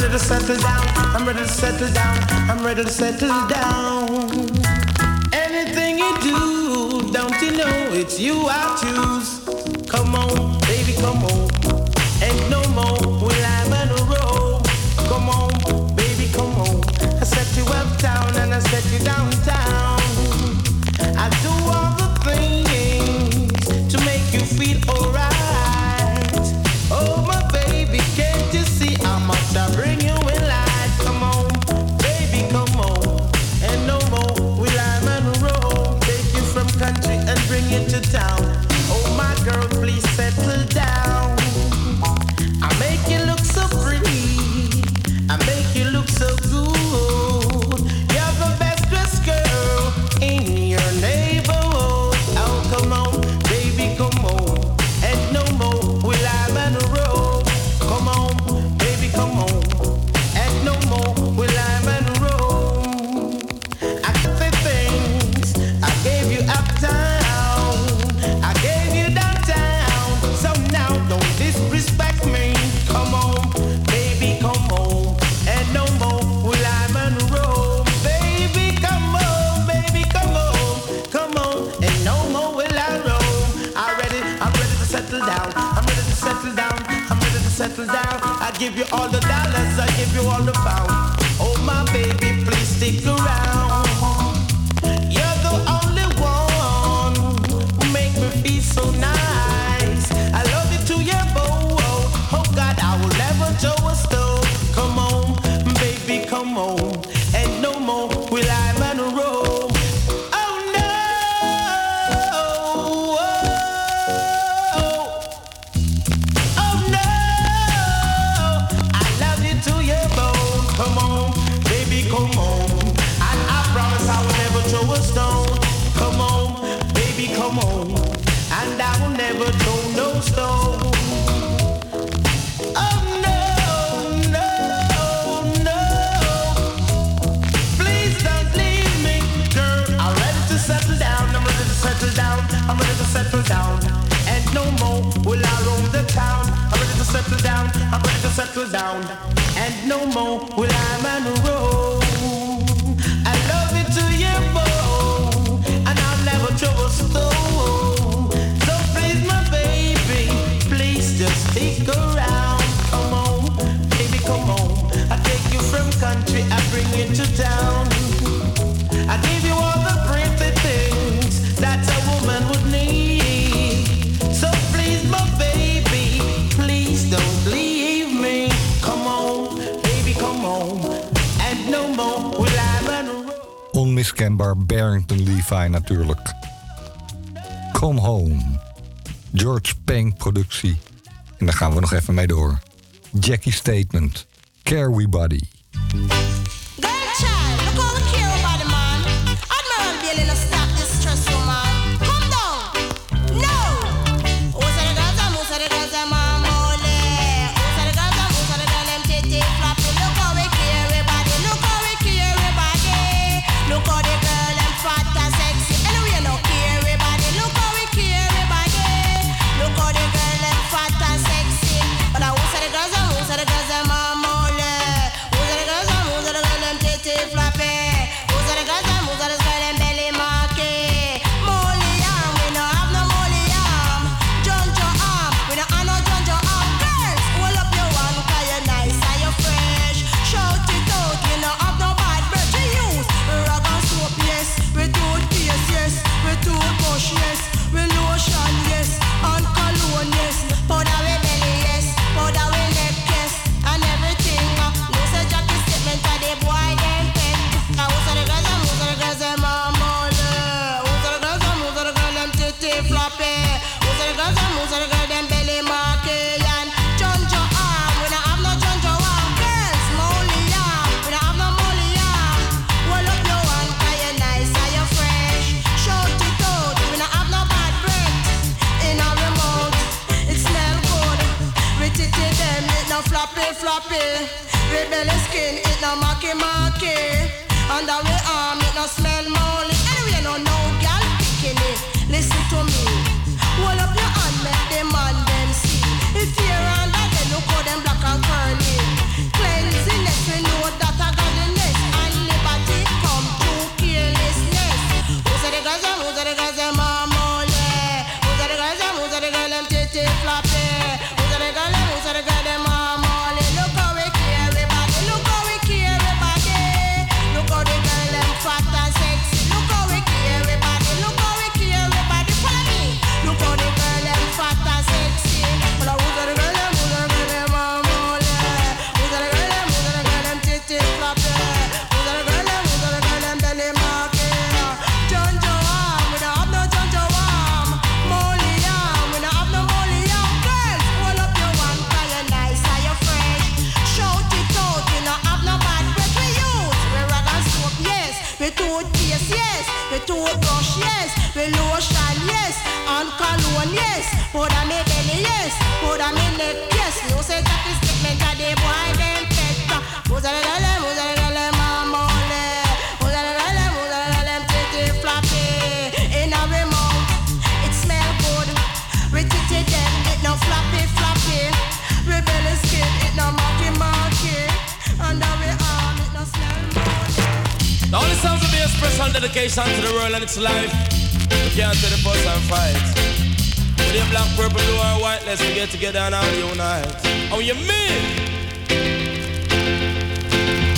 ready to settle down. I'm ready to settle down. I'm ready to settle down. Anything you do, don't you know it's you I choose? Come on, baby, come on. Ain't no more will I'm on a roll. Come on, baby, come on. I set you uptown and I set you downtown. bring you to town. give you all the dollars, I give you all the pounds. Oh my baby, please stick around. down, and no more will I run road. Barrington Levi natuurlijk. Come Home. George Peng productie. En daar gaan we nog even mee door. Jackie Statement. Care We Body. dedication to the world and its life. we can't tell the fuss and fight. With your black, purple, blue, and white, let's get together and all unite. Oh, you mean?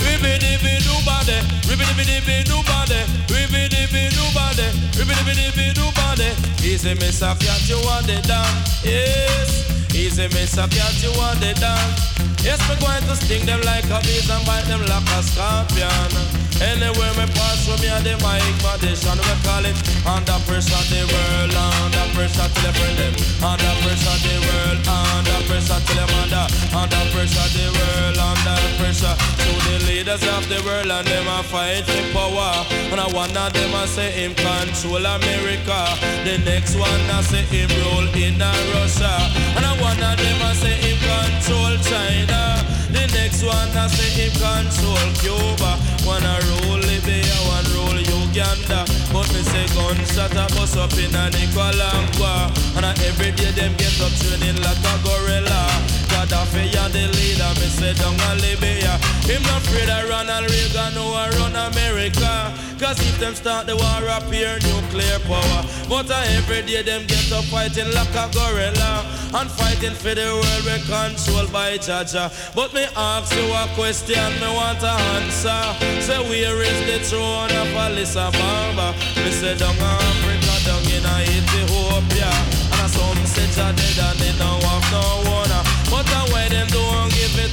Ribbidi-bidi nobody, ribbidi-bidi nobody, ribbidi-bidi nobody, ribbidi-bidi nobody. Easy, miss, I can't you want it done? Yes. Easy, miss, I can't you want it done? Yes, we're going to sting them like a bees and bite them like a scorpion. Anywhere me pass through me and the mic magician we call it. Under pressure the world under pressure till them friend them. Under pressure the world under pressure till them under under pressure the world under pressure. To the leaders of the world and them a fight for power. And I one of them a say him control America. The next one a say him rule in Russia. And I one of them a say him control China. The next one a say him control Cuba one a rule Libya one rule Uganda. But me say gunshot a bust up in a Nicaragua. And every day them get up training like a gorilla Gaddafi and the leader me say down a Libya him not afraid of Ronald Reagan or run America. Cause if them start the war up here nuclear power. But uh, every day them get up fighting like a gorilla and fighting for the world we controlled by Jaja. But me ask you a question me want to answer. Say where is the throne of Alyssa Bamba me say down Africa down in Ethiopia. And some say Jah dead and they don't have no one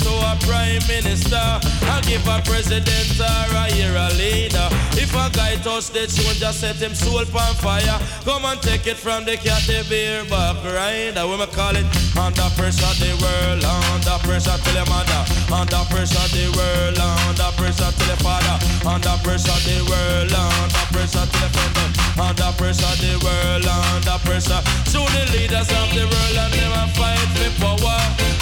to a prime minister. I give a president or a year a leader. If a guy touch the tune just set him soul on fire. Come and take it from the cat the beer back rider we call it under pressure the world under pressure till your mother. Under pressure the world under pressure till your father. Under pressure the world under pressure till your friend under pressure the world under pressure. To the leaders of the world and them fight for power.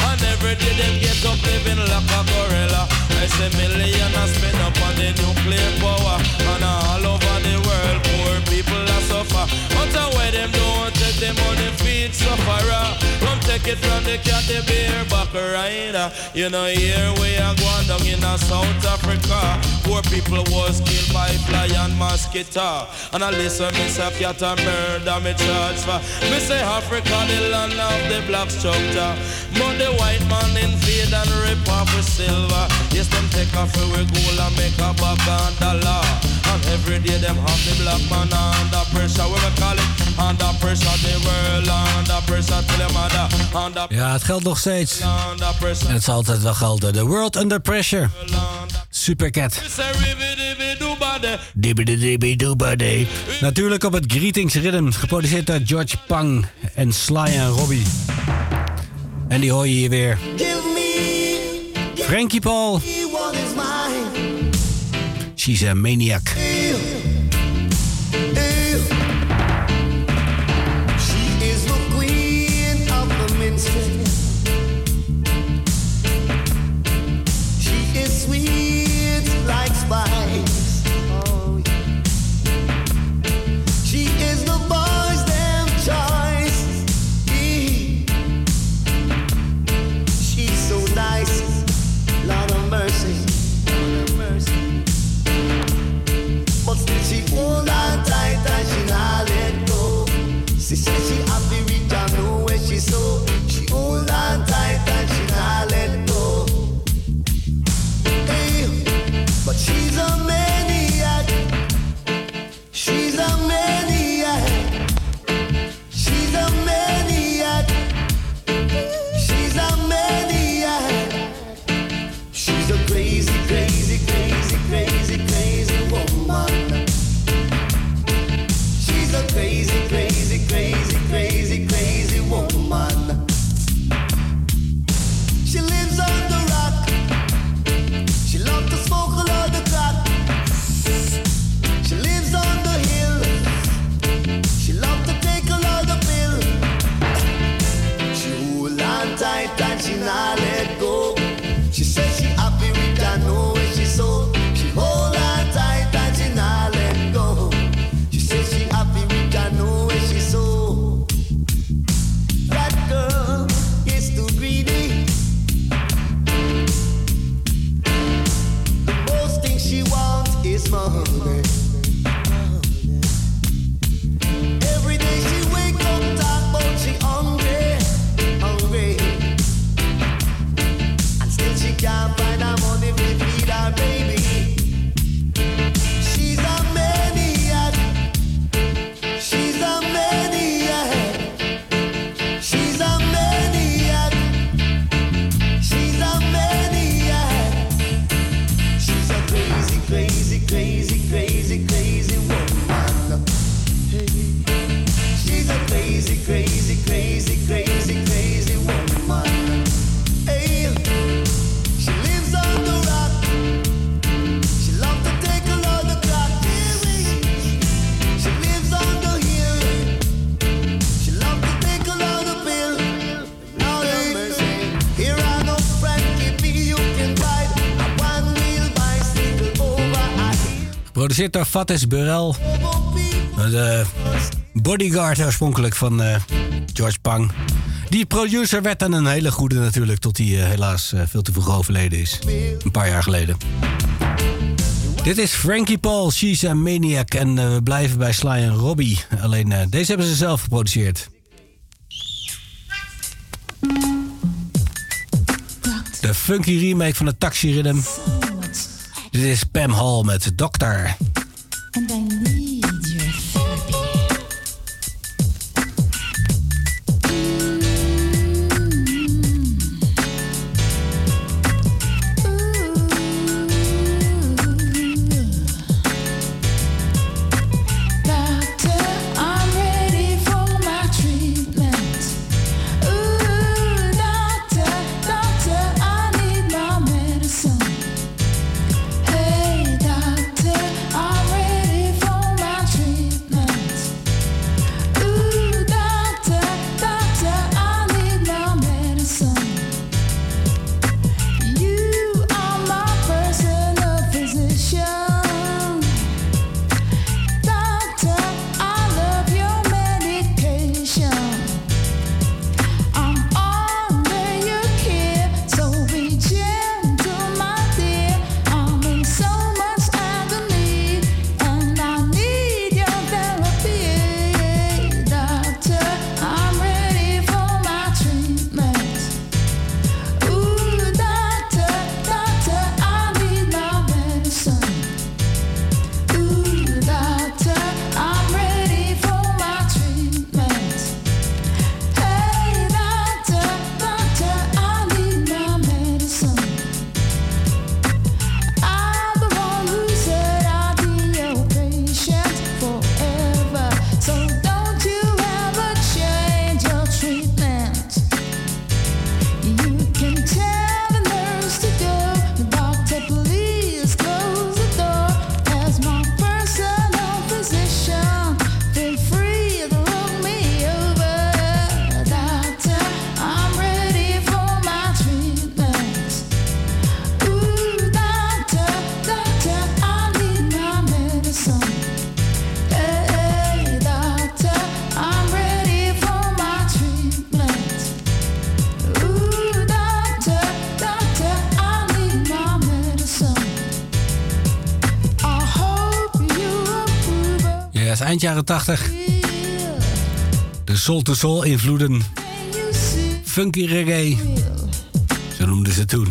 And every day them get up living like a gorilla. I say million a spend up on the nuclear power. And all over the world poor people are suffer. But why them don't take the money feed sufferer. Come take it from the cat the beer back rider. You know here we are going down in uh, South Africa. Poor people was killed by fly and mosquito. And I listen me say cat a murder me charge for me say Africa the land of the black structure. But the white man invade and rip off with silver. Yes them take off we gold and make a bag and dollar and every day them have the black man under pressure we we call it under pressure the world under pressure till them mother under Ja, het geldt nog steeds. En het zal altijd wel gelden. The World Under Pressure. Supercat. Dibbidi-dibbi-doobadi. Natuurlijk op het Greetings Rhythm. Geproduceerd door George Pang en Sly en Robbie. En die hoor je hier weer. Frankie Paul. What is mine? She's a maniac. Door Fatis Burrell. De bodyguard oorspronkelijk van eh, George Pang. Die producer werd dan een hele goede natuurlijk, tot hij eh, helaas eh, veel te vroeg overleden is. Een paar jaar geleden. Dit is Frankie Paul, She's a Maniac. En eh, we blijven bij Sly en Robbie. Alleen eh, deze hebben ze zelf geproduceerd. De funky remake van de Taxi Rhythm. Dit is Pam Hall met Doctor. And I need jaren 80. De soul-to-soul invloeden. Funky reggae. Zo noemden ze toen.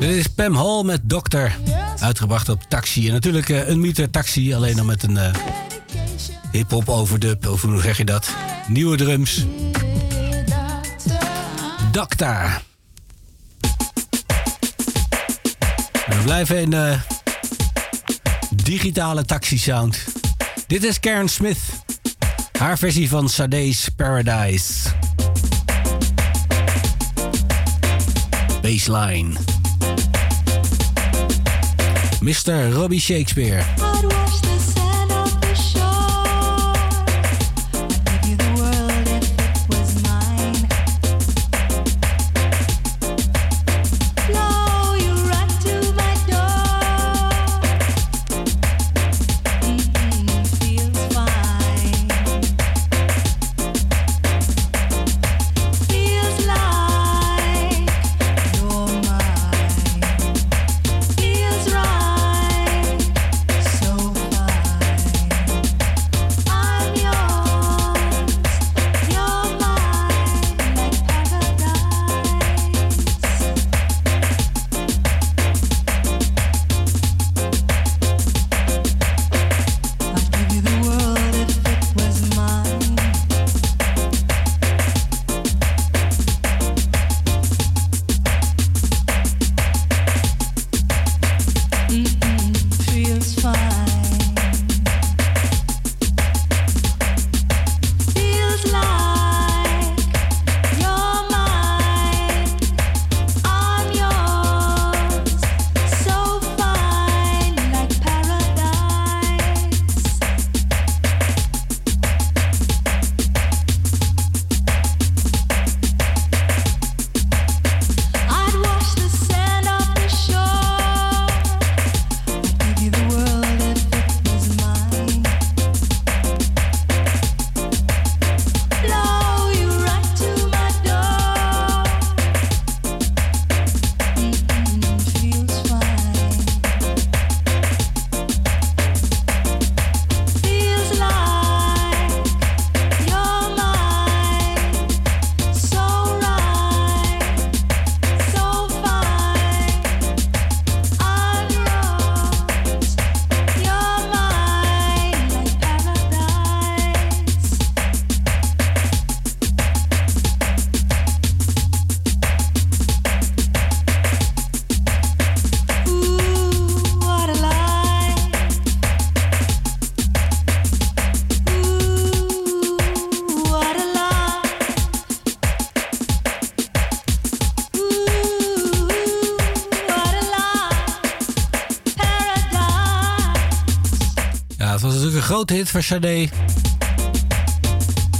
Dit is Pam Hall met Dokter. Uitgebracht op Taxi. En natuurlijk eh, een meter Taxi, alleen dan met een eh, hip-hop overdub. Of hoe zeg je dat? Nieuwe drums. Dokter. We blijven in de digitale taxi-sound. Dit is Karen Smith. Haar versie van Sade's Paradise. Baseline. Mr. Robbie Shakespeare.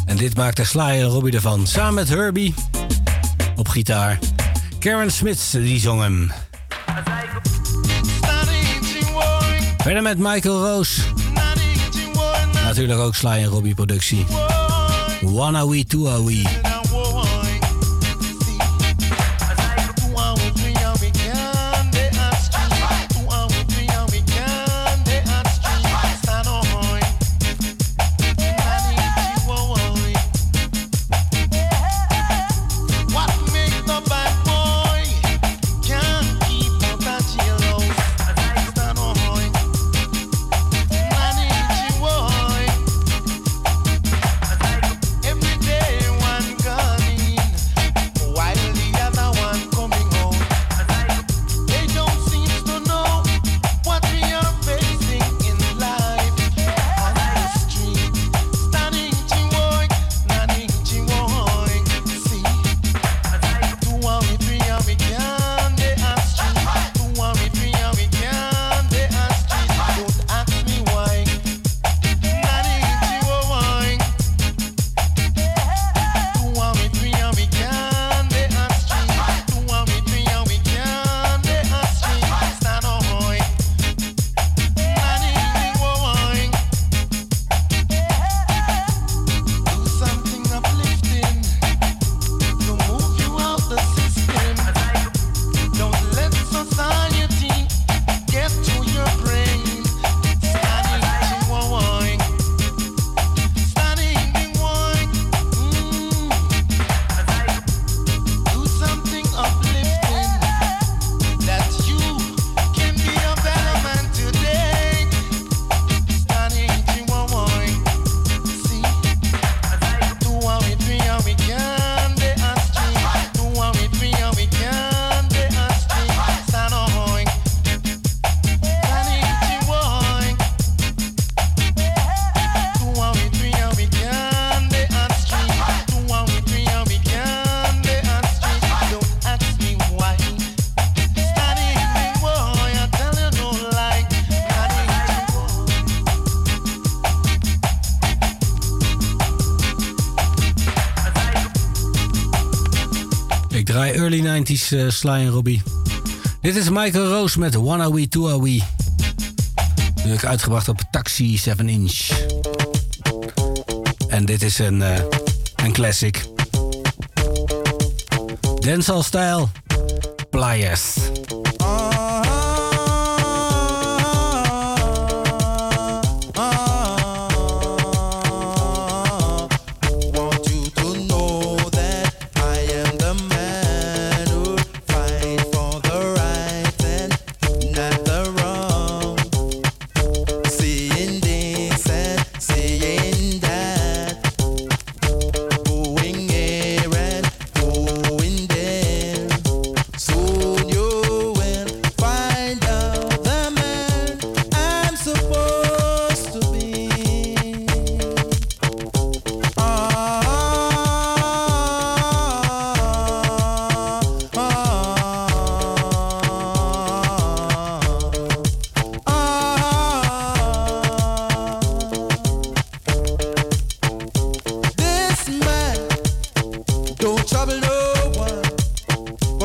En dit maakte Sly en Robbie ervan. Samen met Herbie op gitaar. Karen Smith die zong hem. Verder met Michael Roos. Natuurlijk ook Sly en Robbie productie. One are we, two are we. 90s uh, eh, Sly en Robbie. Dit is Michael Roos met One Are We, Two Are We. Natuurlijk uitgebracht op Taxi 7 Inch. En dit is een, eh, een classic. Denzel stijl. Pliers.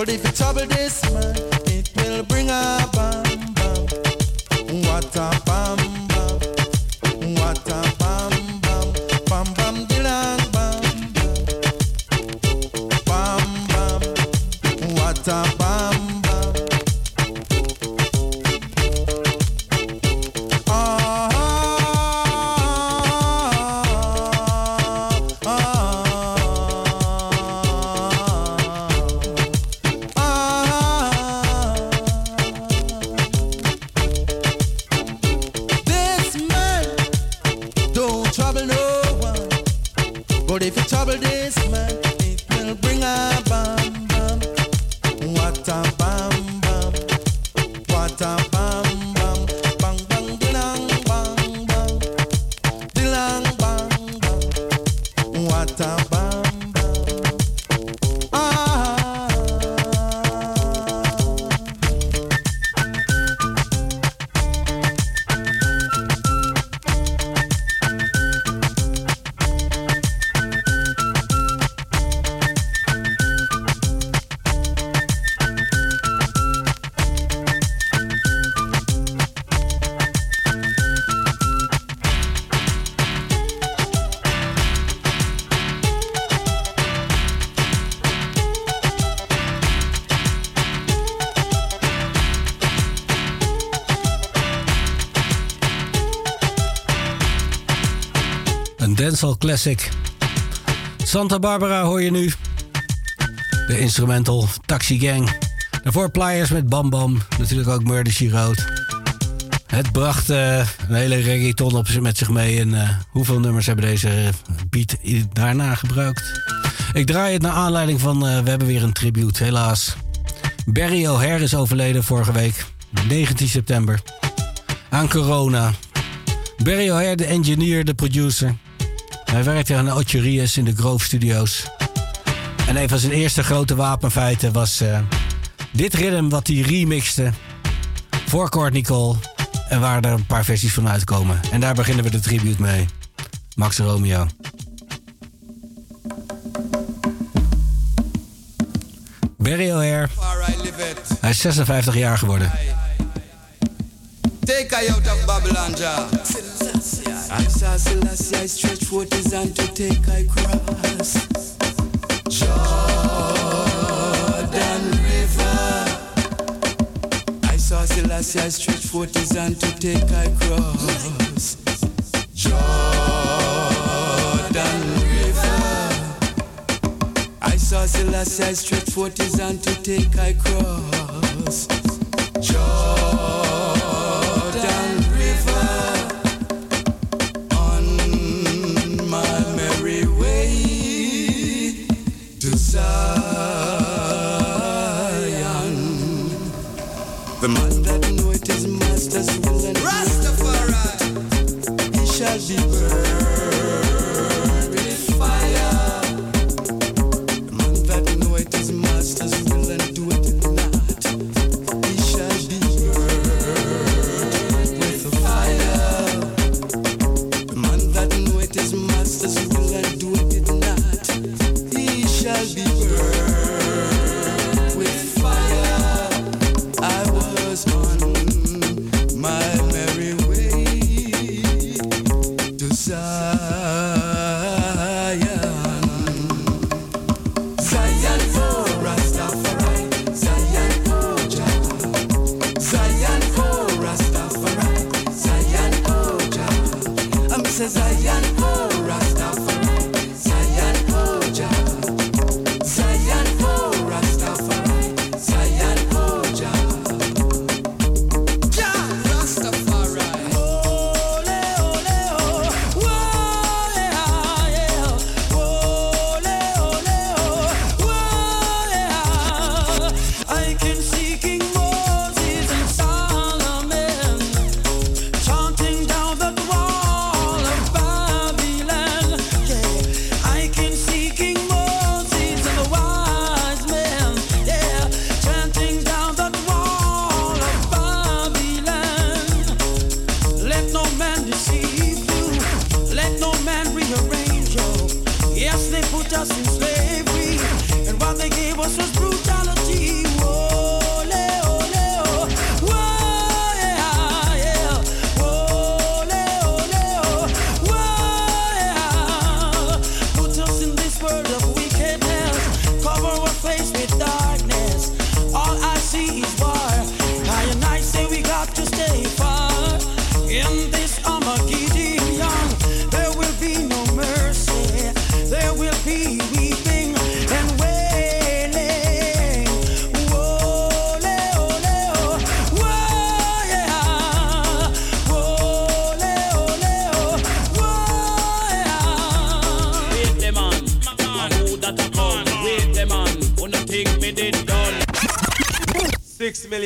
But if you trouble this man, it will bring up. Dancehall classic. Santa Barbara hoor je nu. De instrumental Taxi Gang. Daarvoor Pliers met Bam. Natuurlijk ook Murder She Wrote. Het bracht eh, een hele reggaeton op, met zich mee. En eh, hoeveel nummers hebben deze beat daarna gebruikt? Ik draai het naar aanleiding van... eh, we hebben weer een tribute, helaas. Barry O'Hare is overleden vorige week. 19 september. Aan corona. Barry O'Hare, de engineer, de producer. Hij werkte aan de Ocho in de Grove Studios. En een van zijn eerste grote wapenfeiten was eh, dit ritme wat hij remixte voor Courtney Cole. En waar er een paar versies van uitkomen. En daar beginnen we de tribute mee. Max Romeo. Barry O'Hare. Hij is 56 jaar geworden. Take out of Babylon, I stretch to take I cross. Jordan River. I saw Selassie, I stretch forth his hand to take I cross. Jordan River. I saw I stretch to take I cross.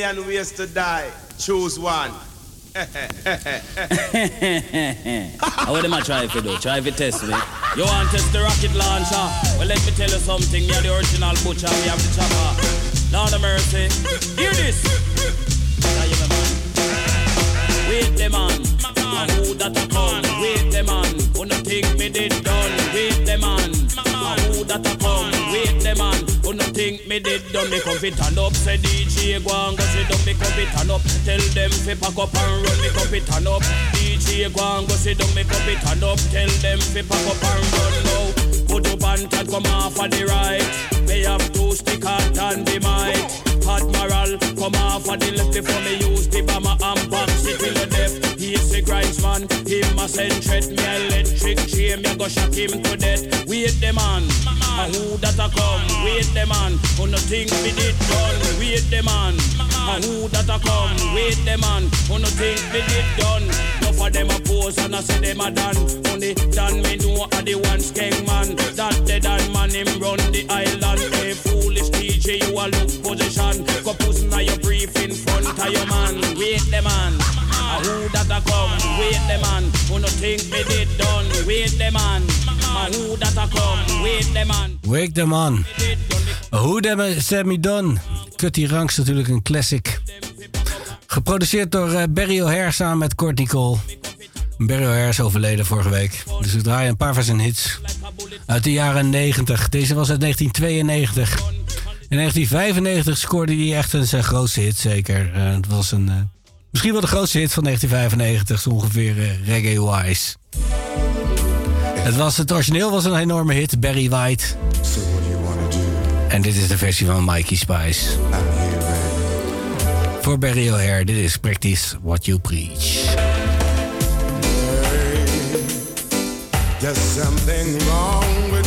Million ways to die. Choose one. [LAUGHS] How them a try you do? Try you test me. You want test the rocket launcher? Well, let me tell you something. You're the original butcher. We have the chopper. Lord of mercy. Hear this. Wait the man. Who that a come? Wait the man. Who no think me did done? Wait man. And who that a come? Wait the man. Who no think me did done? Me come fit and up. Say DJ go and go sit down. Me come fit and up. Tell them fi pack up and run. Me come fit and up. DJ go and go sit down. Me come fit and up. Tell them fi pack up and run now. Put up and tag come off on the right. They have two stick hard and the mic. Admiral come off on the left before me use the bomber and box it till the death. The grinds man. Him a send threat, me electric chain, me go shock him to death. Wait the man, a who that a come? Wait the man, who no think we did done? Wait the man, a who that a come? Wait the man, who no think we did done? No for them a pose and I say them a done. Only done me know a the one skeng man. That dead man him run the island. Hey foolish DJ, you a look position. Go puss na your in man. The man. A who that a come? Wait the man. Who no think me did done? Wait the man. A who that a come? Wait the man. Wake the man. Who them Sammy Don. Cutty Ranks natuurlijk een classic. Geproduceerd door eh, Barry O'Hare samen met Courtney Cole. Barry O'Hare is overleden vorige week. Dus we draaien een paar van zijn hits. Uit de jaren 90. Deze was uit 1992. In 1995 scoorde hij echt zijn grootste hit, zeker. Eh, het was een, eh, misschien wel de grootste hit van 1995, zo ongeveer eh, reggae-wise. Het, was, het origineel was een enorme hit, Barry White. En dit is de versie van Mikey Spice. Voor Barry O'Hare, dit is Practice What You Preach. There's something wrong with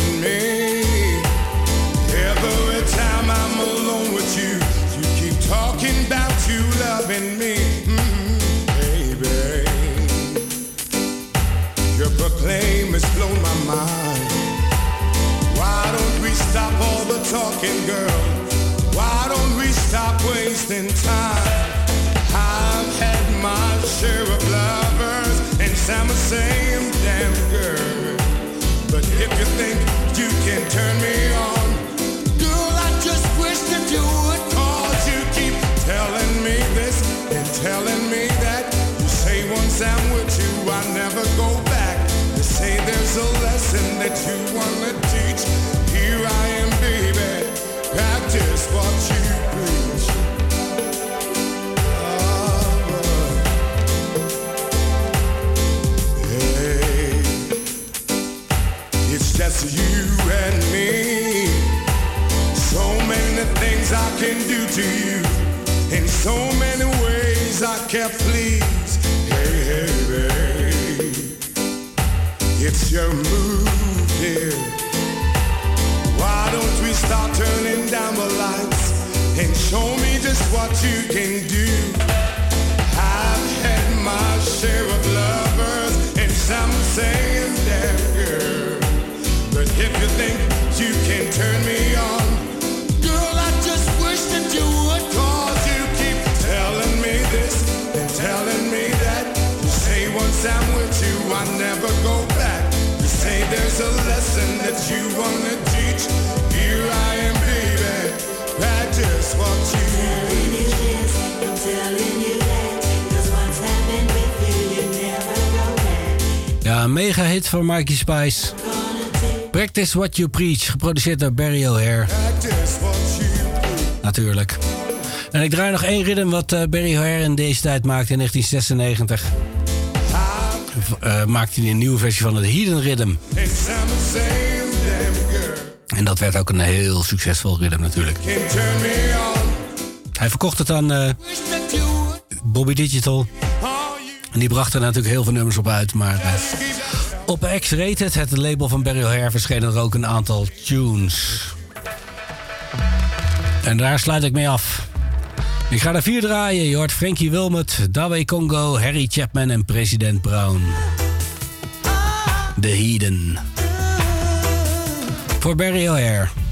stop all the talking, girl? Why don't we stop wasting time? I've had my share of lovers, and some are saying, damn girl. But if you think you can turn me on, girl, I just wish that you would cause you keep telling me this and telling me that. You say once I'm with you, I never go back. You say there's a lesson that you wanna just you and me. So many things I can do to you. In so many ways I can please. Hey, hey, babe. It's your move, dear. Why don't we start turning down the lights and show me just what you can do? I've had my share of lovers and some. But if you think you can turn me on, girl, I just wish that you would cause you keep telling me this and telling me that. You say once I'm with you, I never go back. You say there's a lesson that you wanna teach. Here I am, baby. Practice what you I'm telling you that, 'cause happened with you, you never go back. Ja, mega hit van Mikey Spice. Practice What You Preach, geproduceerd door Barry O'Hare. Natuurlijk. En ik draai nog één ritme wat eh, Barry O'Hare in deze tijd maakte in 1996. V- eh, maakte hij een nieuwe versie van het Hidden Rhythm. En dat werd ook een heel succesvol ritme natuurlijk. Hij verkocht het aan eh, Bobby Digital. En die bracht er natuurlijk heel veel nummers op uit. Maar op X-Rated, het label van Barry O'Hare, verschenen er ook een aantal tunes. En daar sluit ik mee af. Ik ga er vier draaien. Je hoort Frankie Wilmot, Dawei Congo, Harry Chapman en President Brown. The Heathen. Voor Barry O'Hare.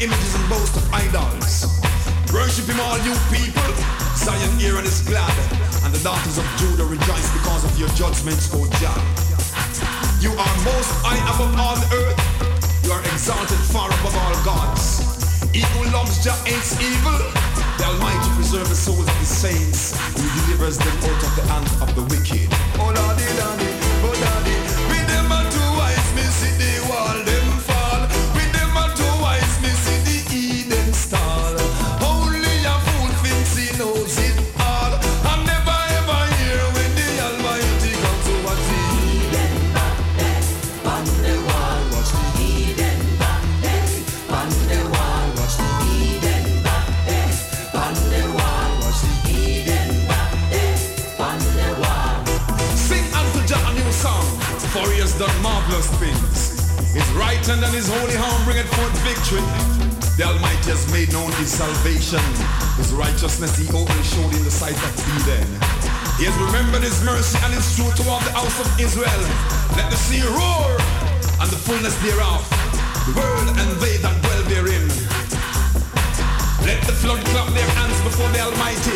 images and boast of idols. Worship him, all you people. Zion Aaron is glad, and the daughters of Judah rejoice because of your judgments, O Jah. You are most high above all the earth. You are exalted far above all gods. Evil loves Jah hates evil. The Almighty preserves the souls of the saints. He delivers them out of the hand of the wicked. Oh, Lordy, Lordy, oh, Lordy. And his holy arm bringeth forth victory. The Almighty has made known his salvation. His righteousness he openly showed in the sight of Eden. He has remembered his mercy and his truth toward the house of Israel. Let the sea roar and the fullness thereof. The world and they that dwell therein. Let the flood clap their hands before the Almighty,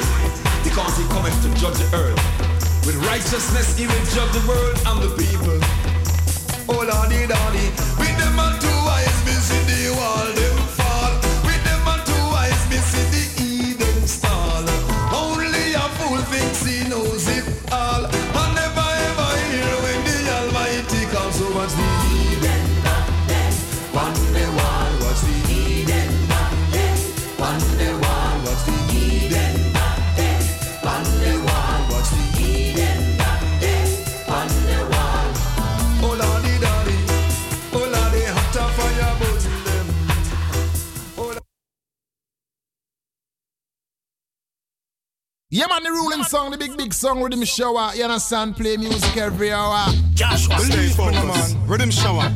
because he cometh to judge the earth. With righteousness he will judge the world and the people. Oh Lordy, Lordy, with them song, the big, big song, Riddim Shower. You understand? Play music every hour. Joshua, stay Believe me, focused. man. Riddim shower.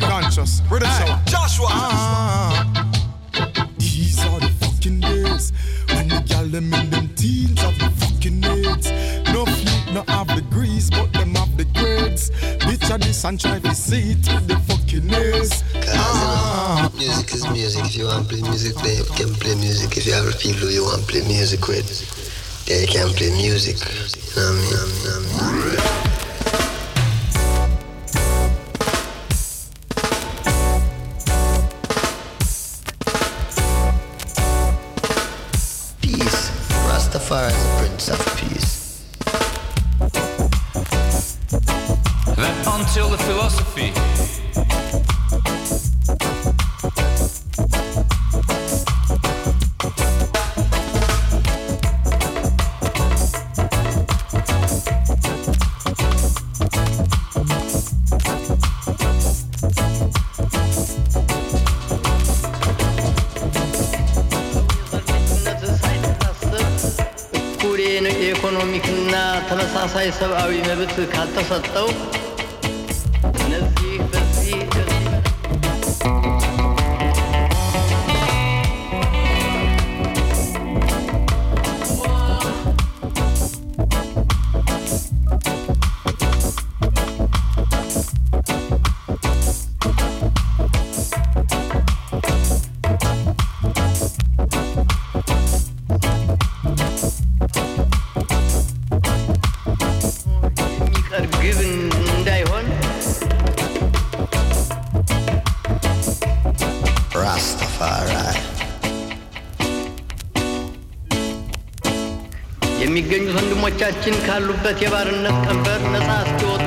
Conscious. Riddim shower. Joshua. Ah. These are the fucking days when the gal them in them teens have the fucking AIDS. No feet, no have degrees, but them have the grades. Bitch at this and try to see it with the fucking A's. Ah. Music is music. If you want to play music, play, you can play music. If you have people you want to play music with, then you can play music. Mean? You know what I mean? Peace. Peace. Until the philosophy. समय सब अभी में भी तू खाता सत्ता हूँ ወንድሞቻችን ካሉበት የባርነት ቀንበር ነፃ እስኪወጡ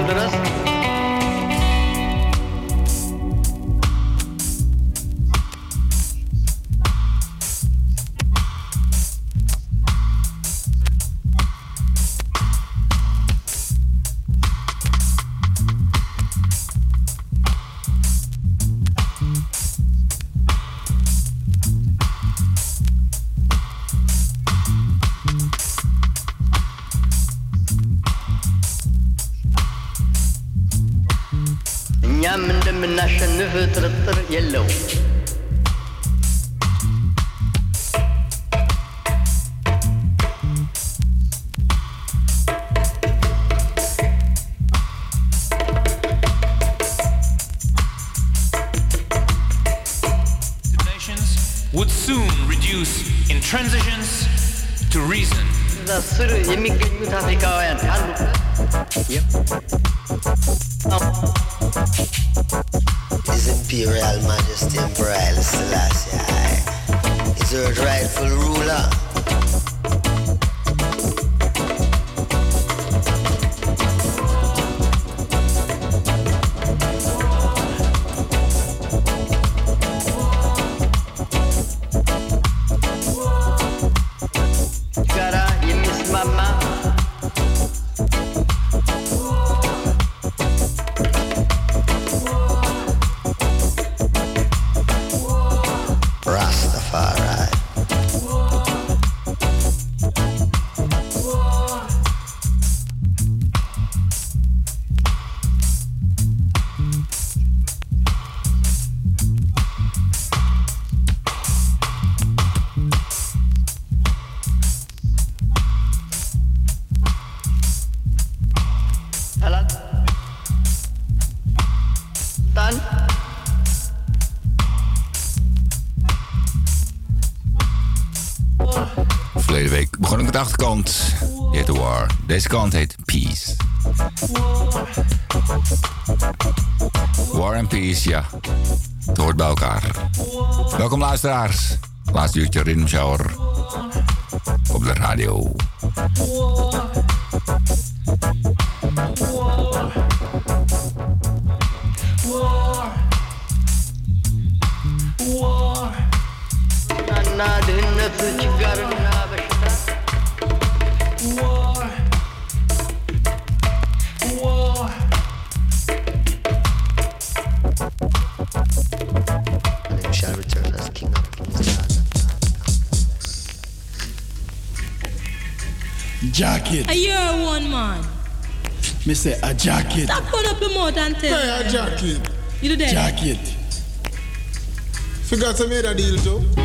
Deze kant Peace. War and Peace, ja. Het hoort bij elkaar. Welkom luisteraars. Laatste uurtje Rhythm Shower. Op de radio. Jacket. Stop putting up your mouth and tell Hey, a jacket. You do that? Jacket. Forgot to make a deal too.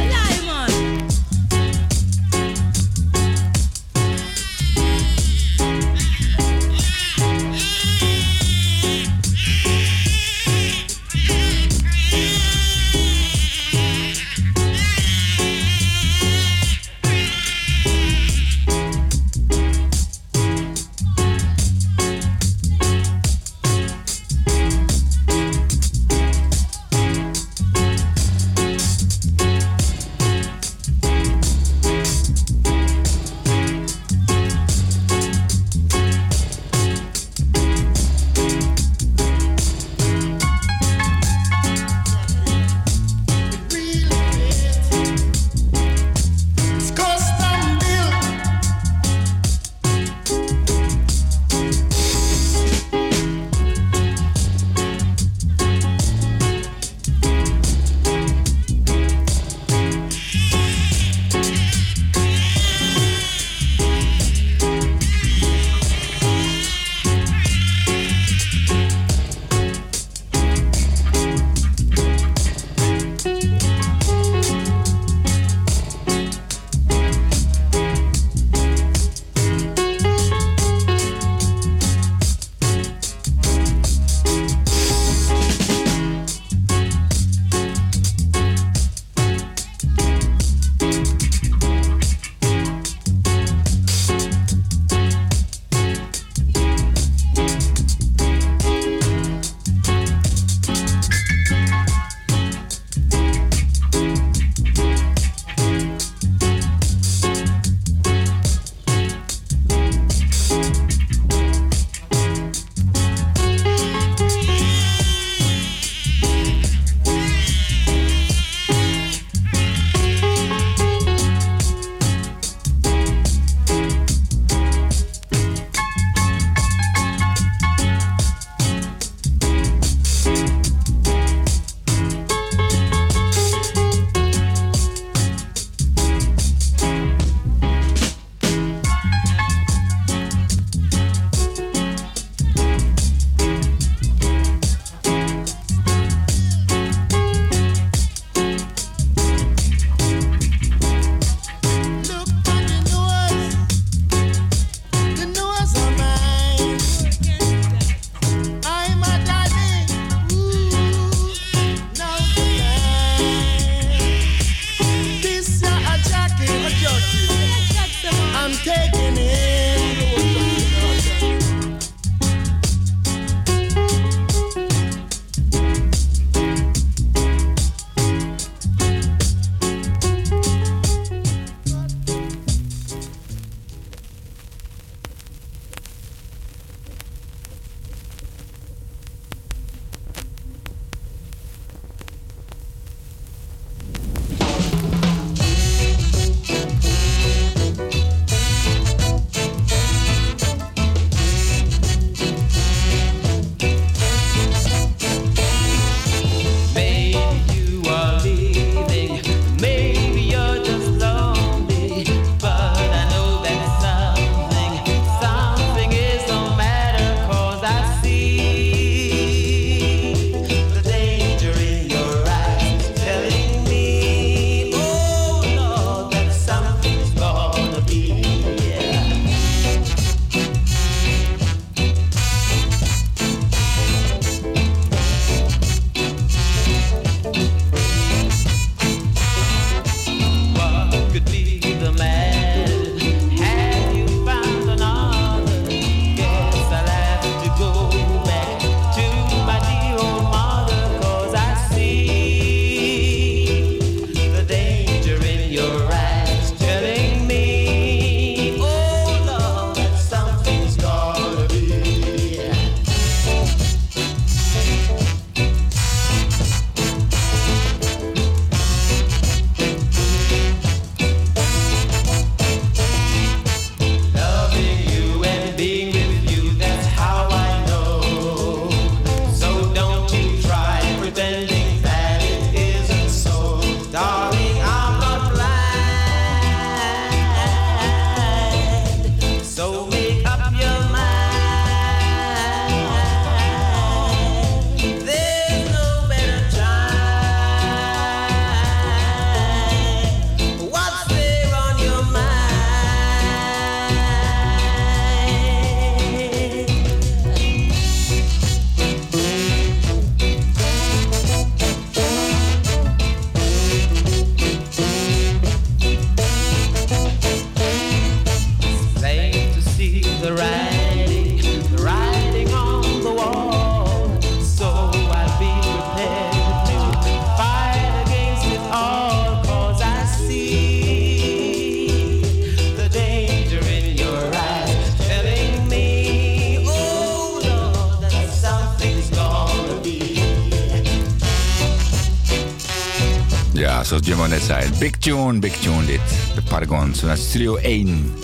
vanuit Studio 1.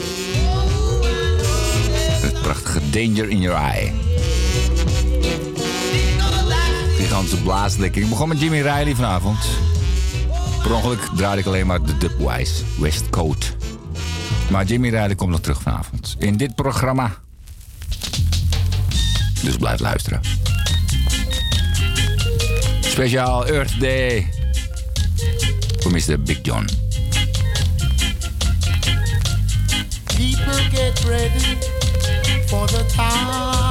Het prachtige Danger in Your Eye. Gigantische blaaslikker. Ik begon met Jimmy Riley vanavond. Per ongeluk draaide ik alleen maar de Dubwise West Coast. Maar Jimmy Riley komt nog terug vanavond. In dit programma. Dus blijf luisteren. Speciaal Earth Day. Voor Mr. Big John. ready for the time.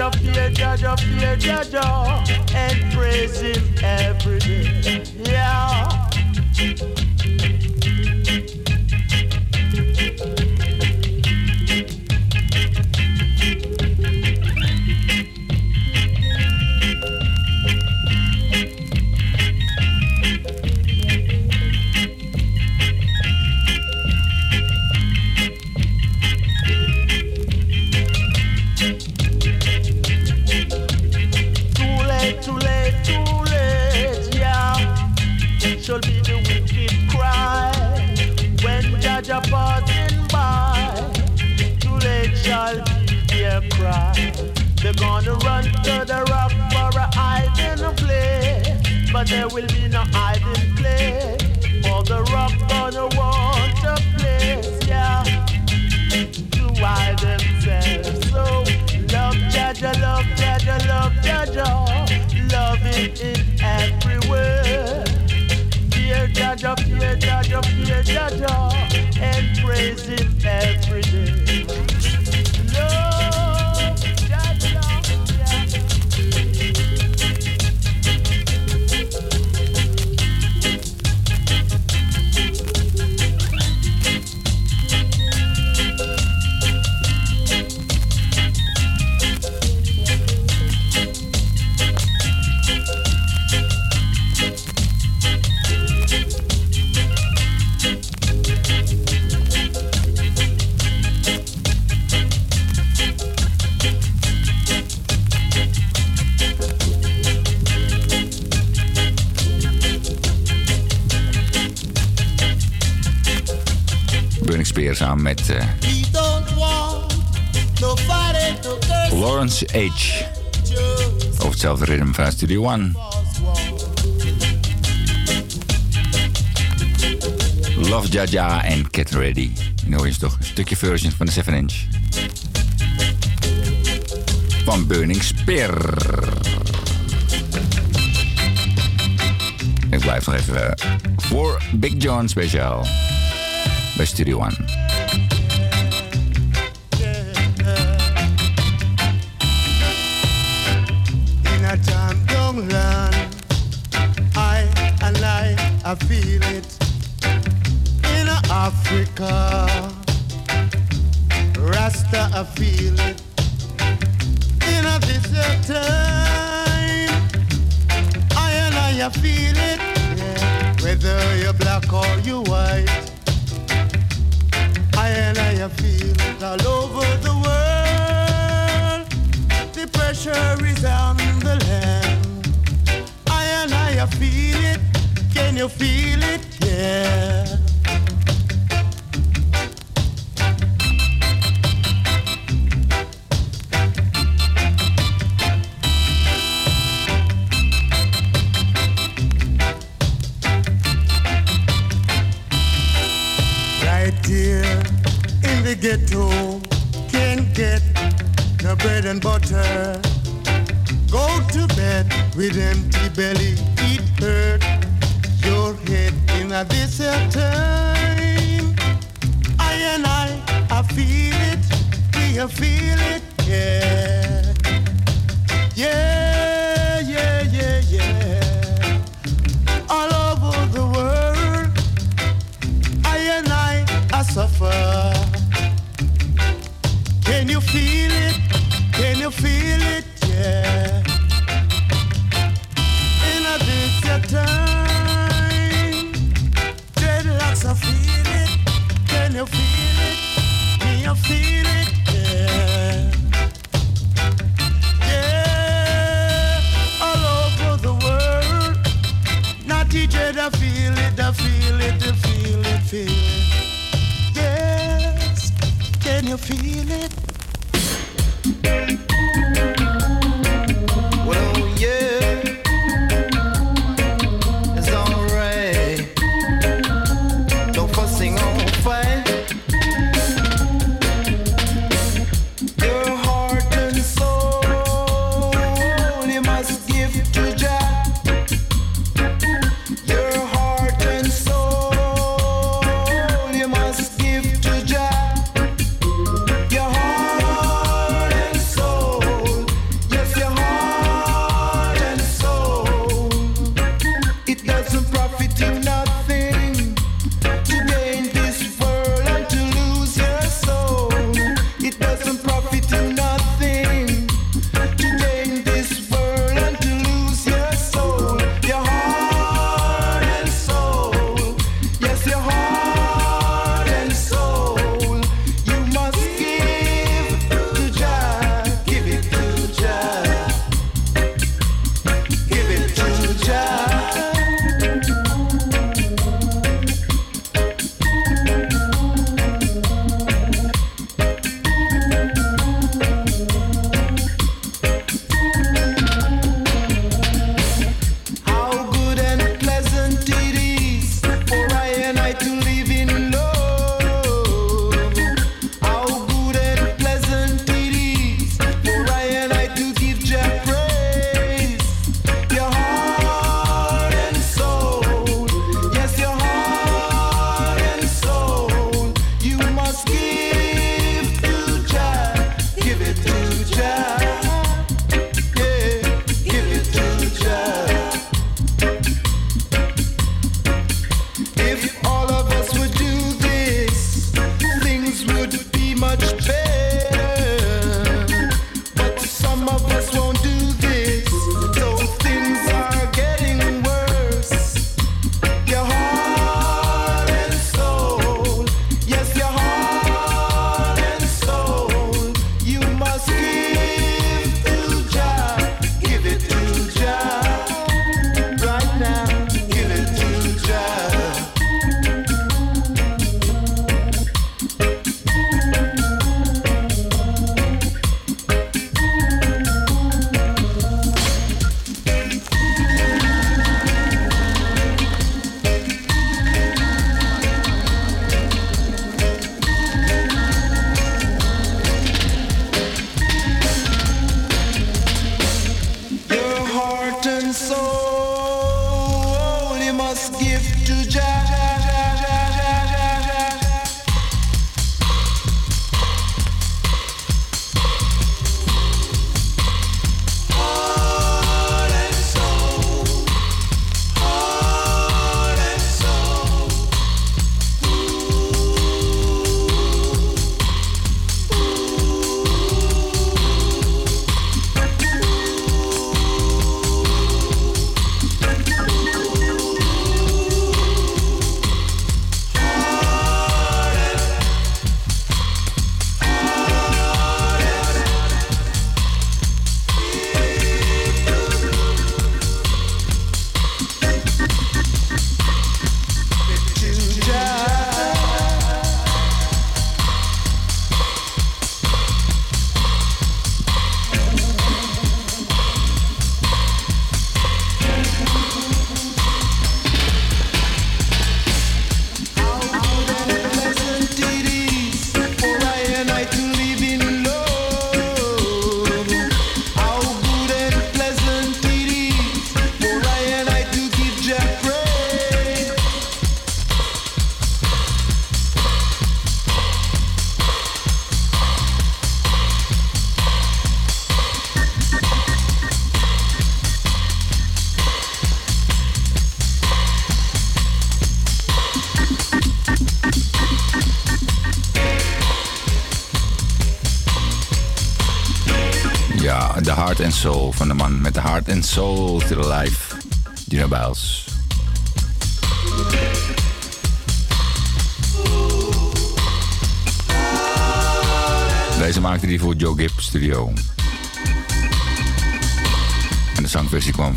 Jaja, fear Jaja, fear Jaja, and praise Him every day. Yeah. there will be no hiding place. For the rock gonna want a place, yeah, to hide themselves. So love Jaja, love Jaja, love Jaja, love it in everywhere. Fear Jaja, fear Jaja, fear Jaja, and praise Him every day. Love. met eh, Lawrence H. Over hetzelfde ritme van Studio One. Love Jaja en Get Ready. Nou is toch een stukje version van de 7 inch. Van Burning Spear. Ik blijf nog even eh, voor Big John speciaal bij Studio One.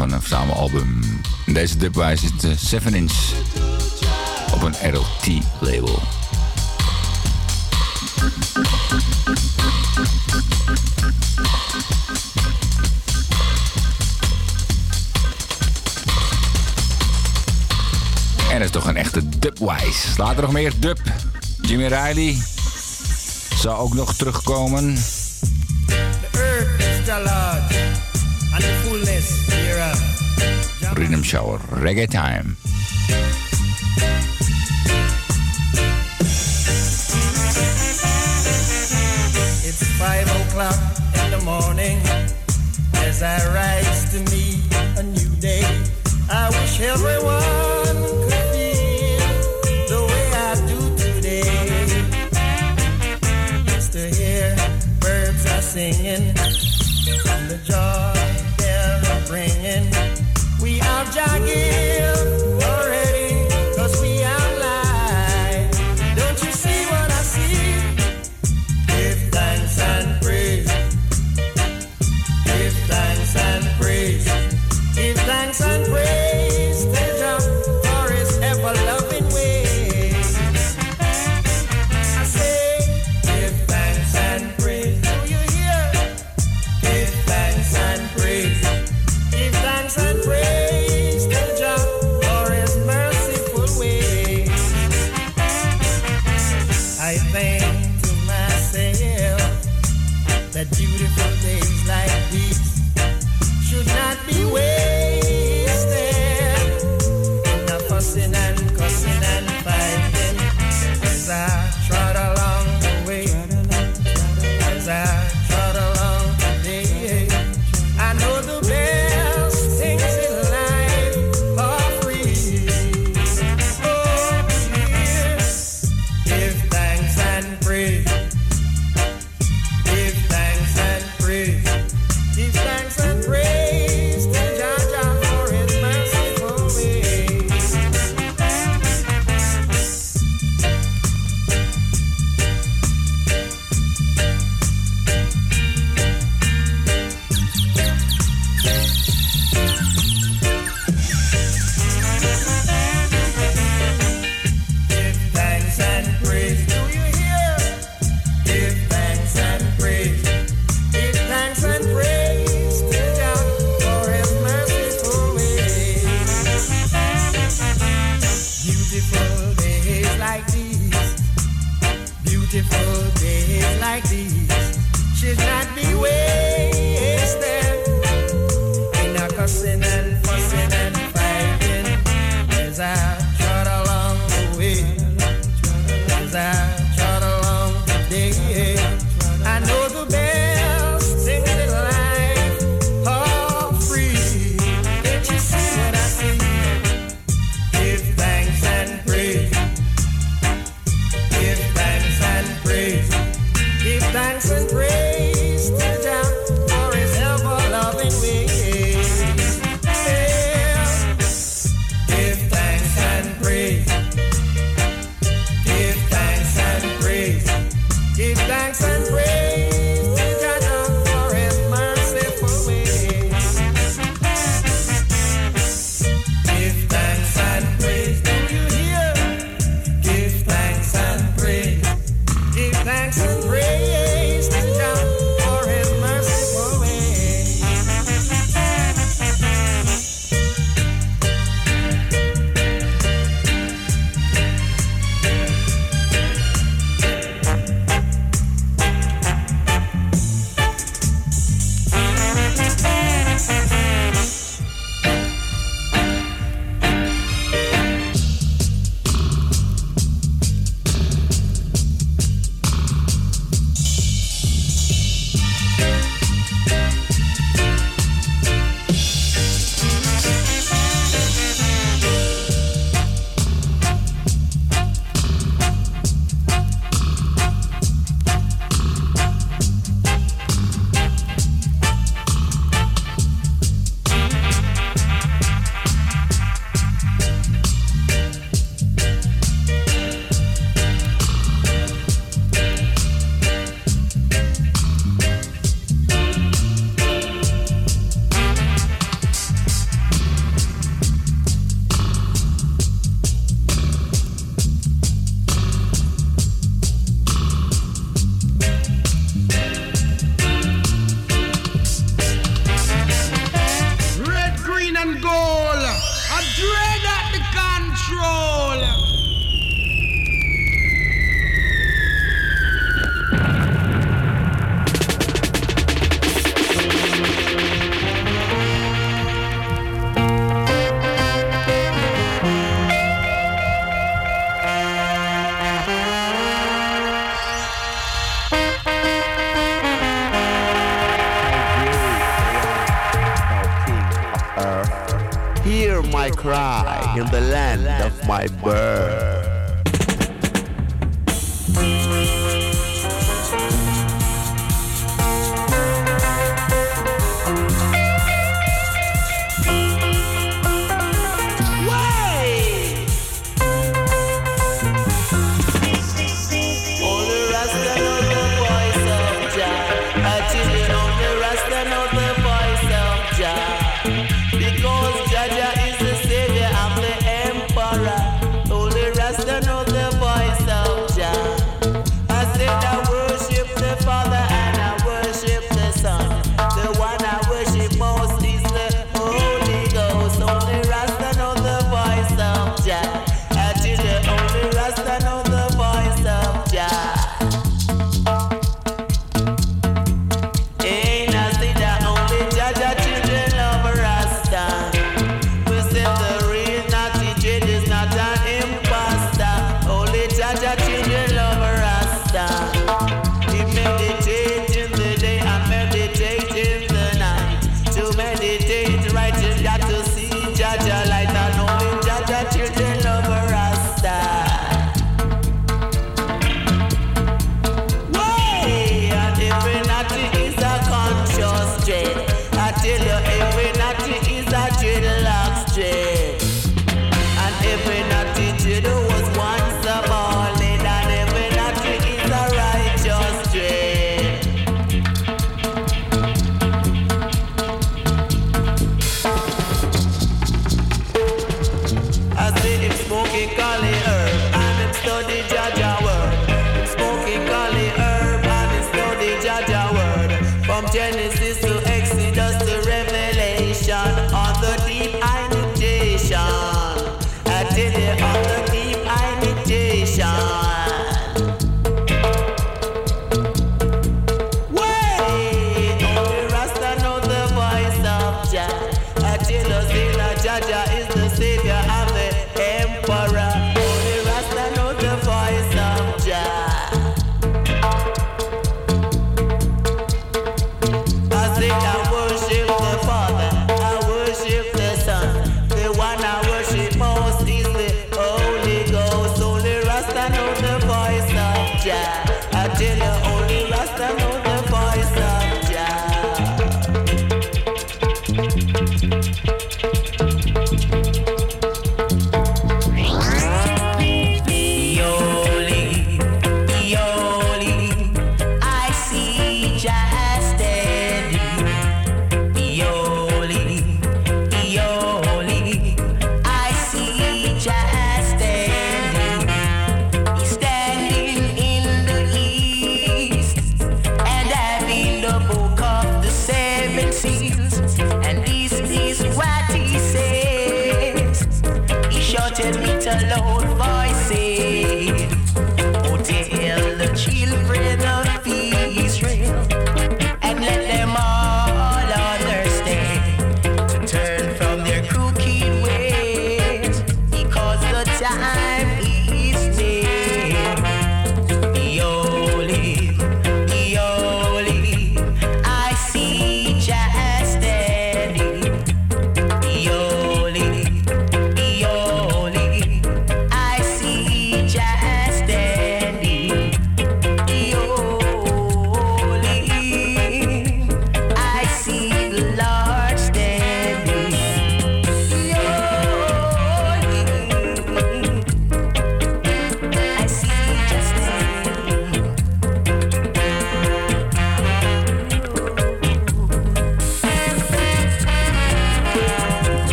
van een verzamel album. deze is zit 7 eh, inch op een RLT-label. En dat is toch een echte dubwise. Later nog meer dub. Jimmy Riley zou ook nog terugkomen. The earth is the and the fullness Riddim Shower Reggae Time. It's five o'clock in the morning as I rise to meet a new day. I wish everyone. I give.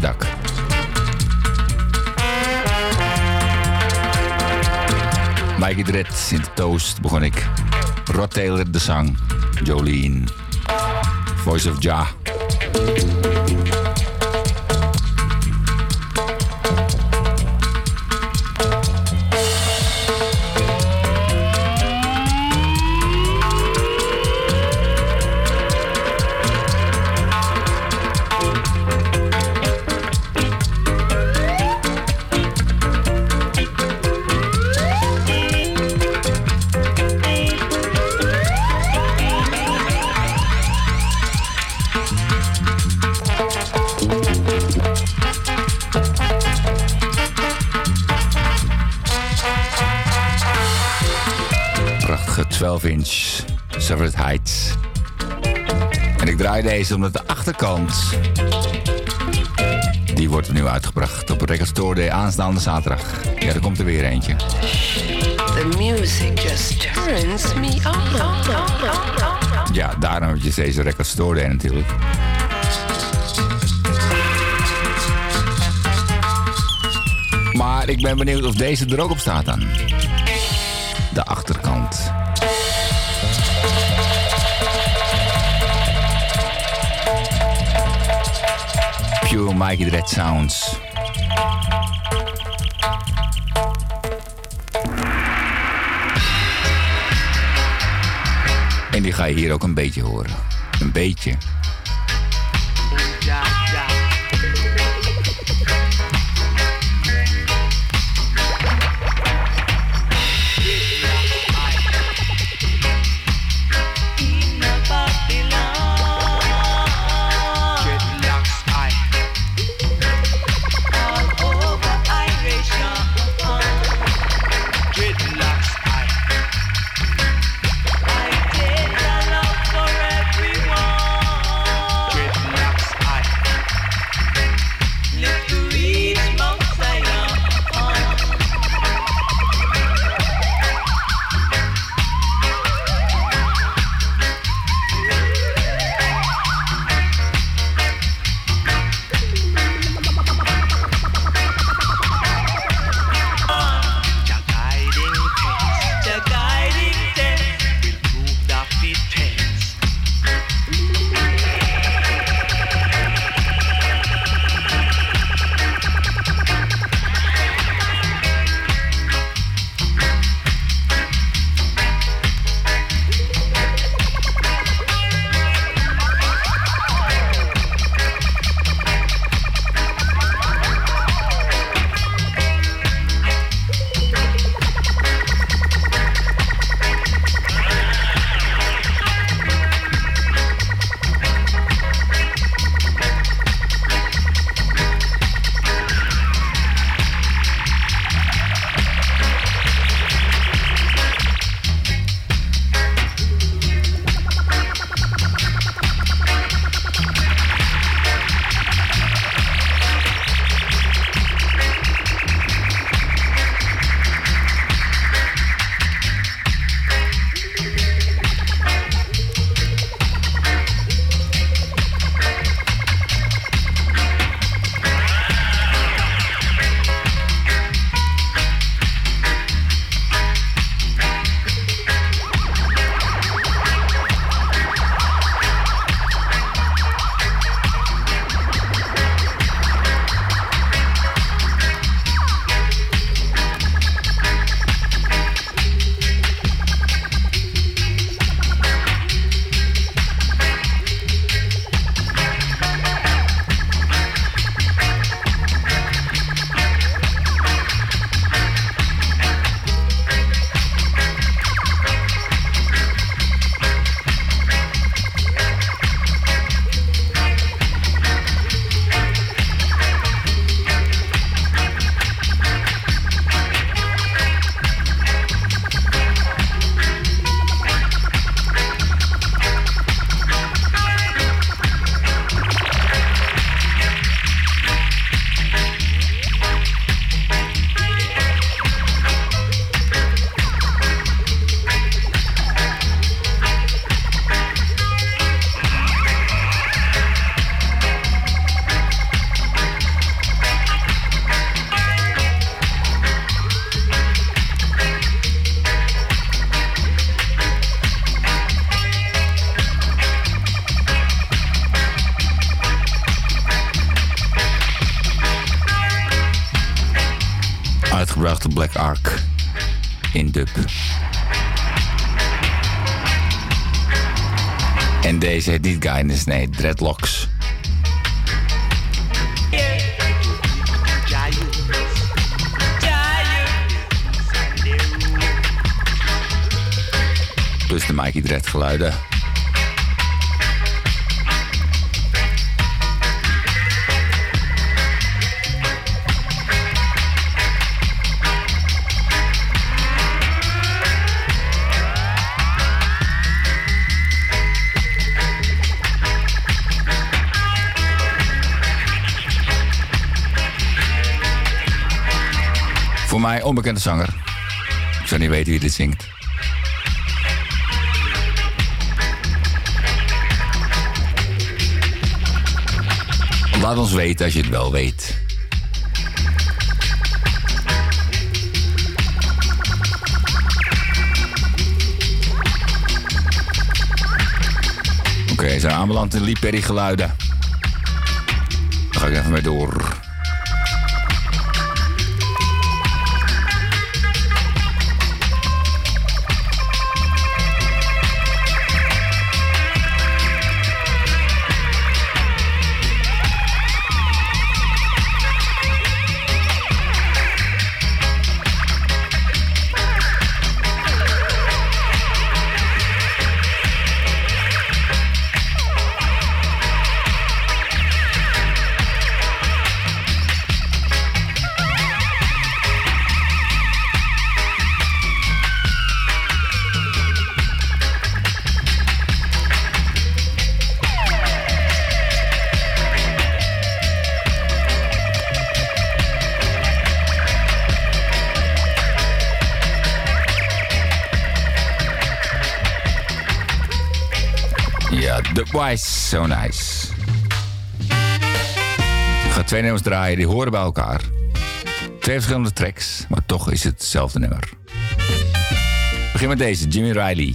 Dak. Mikey Dredd in de toast begon ik. Rod Taylor de zang. Jolene. Voice of Ja. Severed Heights. En ik draai deze omdat de achterkant. Die wordt er nu uitgebracht op Record Store Day aanstaande zaterdag. Ja, er komt er weer eentje. The music just turns me on. Ja, daarom heb je deze Record Store Day natuurlijk. Maar ik ben benieuwd of deze er ook op staat dan. De achterkant. Pure Mikey Dread Sounds. En die ga je hier ook een beetje horen. Een beetje. Uitgebrachte Black Ark in dub. En deze heet niet Guidance, nee, Dreadlocks. Plus de Mikey Dread geluiden. Mij onbekende zanger. Ik zou niet weten wie dit zingt. Laat ons weten als je het wel weet. Oké, we zijn aanbeland in Lee geluiden. Daar ga ik even mee door. Dubwise, so nice. Ik ga twee nummers draaien, die horen bij elkaar. Twee verschillende tracks, maar toch is het hetzelfde nummer. Ik begin met deze, Jimmy Riley.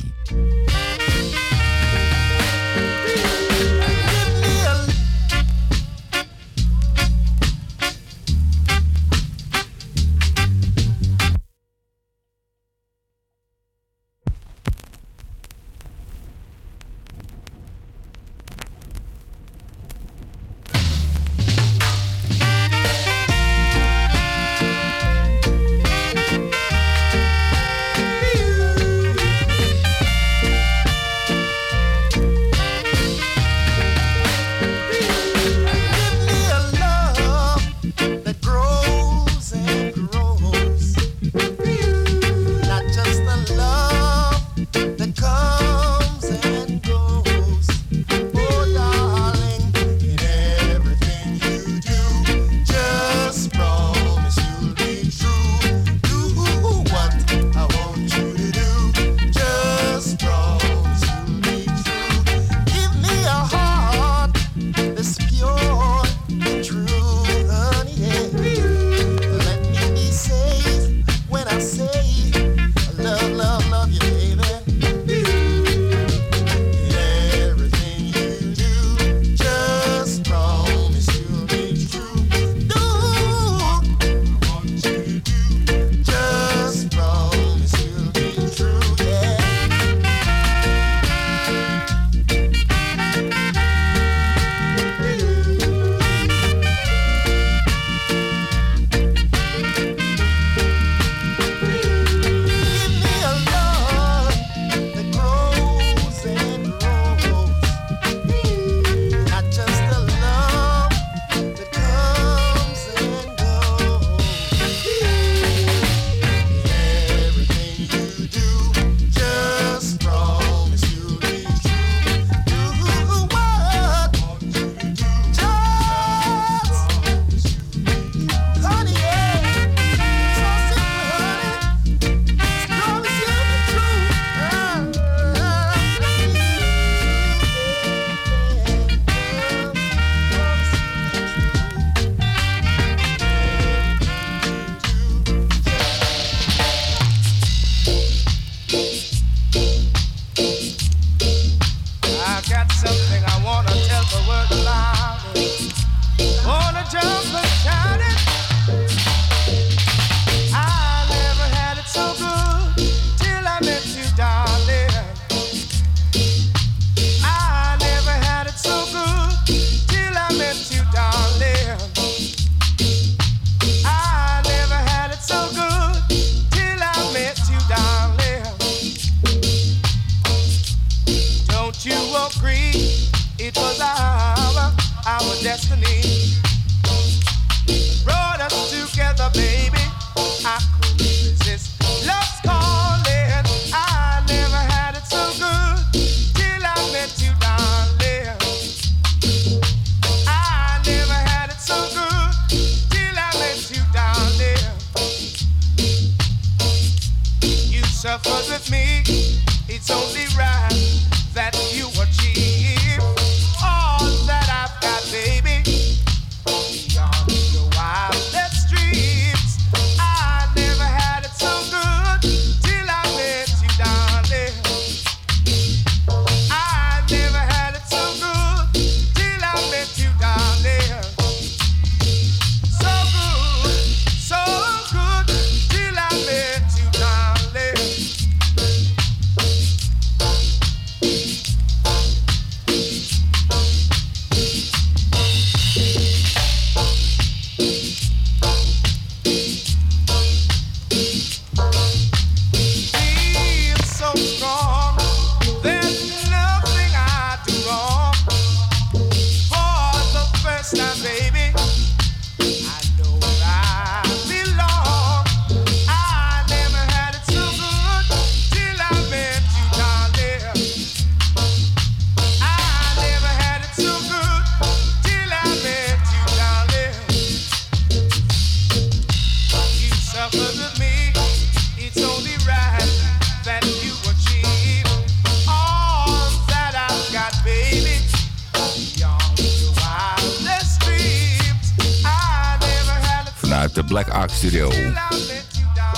studio.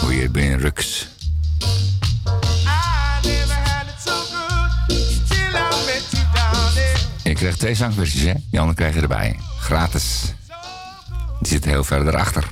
Weer Ben Rux. Ik je twee zangversies, hè? Die krijg je erbij. Gratis. Die zit heel verder achter.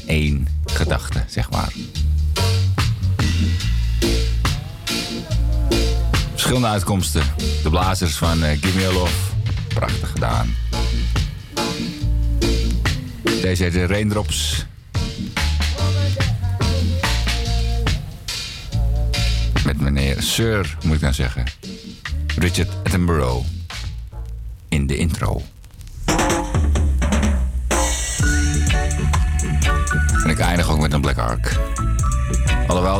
Toch één, gedachte, zeg maar. Verschillende uitkomsten. De blazers van eh, Give A Love. Prachtig gedaan. Deze heet de Raindrops. Met meneer Sir, moet ik dan zeggen. Richard Attenborough. In de intro.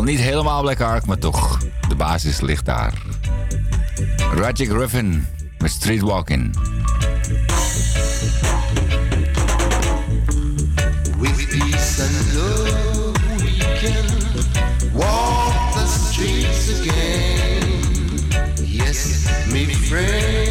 Alhoewel niet helemaal Black Ark, maar toch. De basis ligt daar. Rajic Ruffin met Streetwalking. With peace and love, we can walk the streets again. Yes, my friend,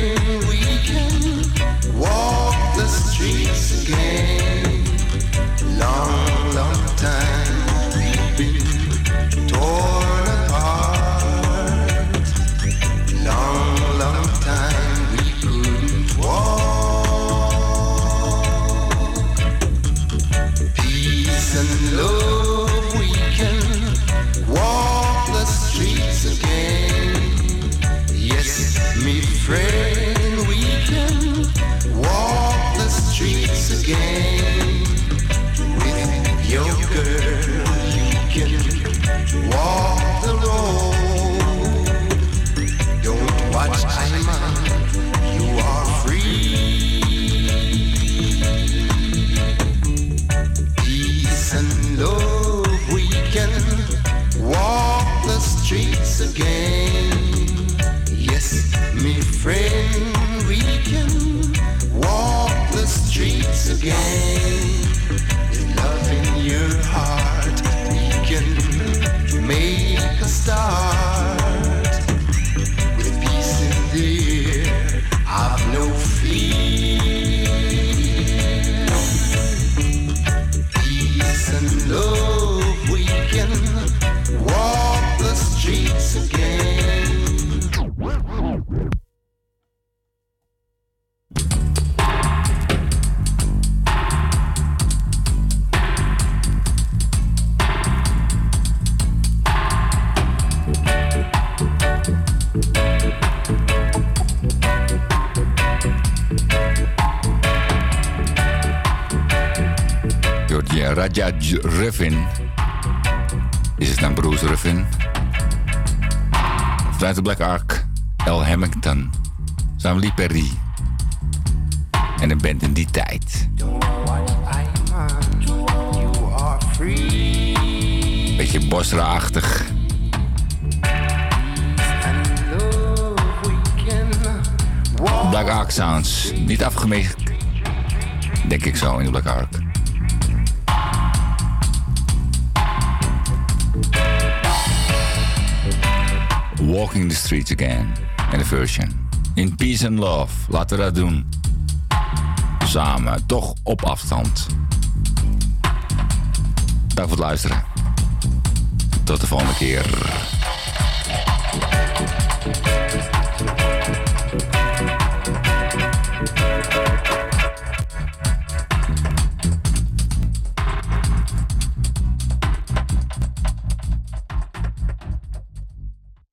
Black Ark, L. Hamilton, Sam Perry. En een band in die tijd. Beetje Bosra-achtig. Black Ark Sounds. Niet afgemikt. Denk ik zo in de Black Ark. Walking the Streets Again. In de version. In Peace and Love. Laten we dat doen. Samen. Toch op afstand. Dank voor het luisteren. Tot de volgende keer.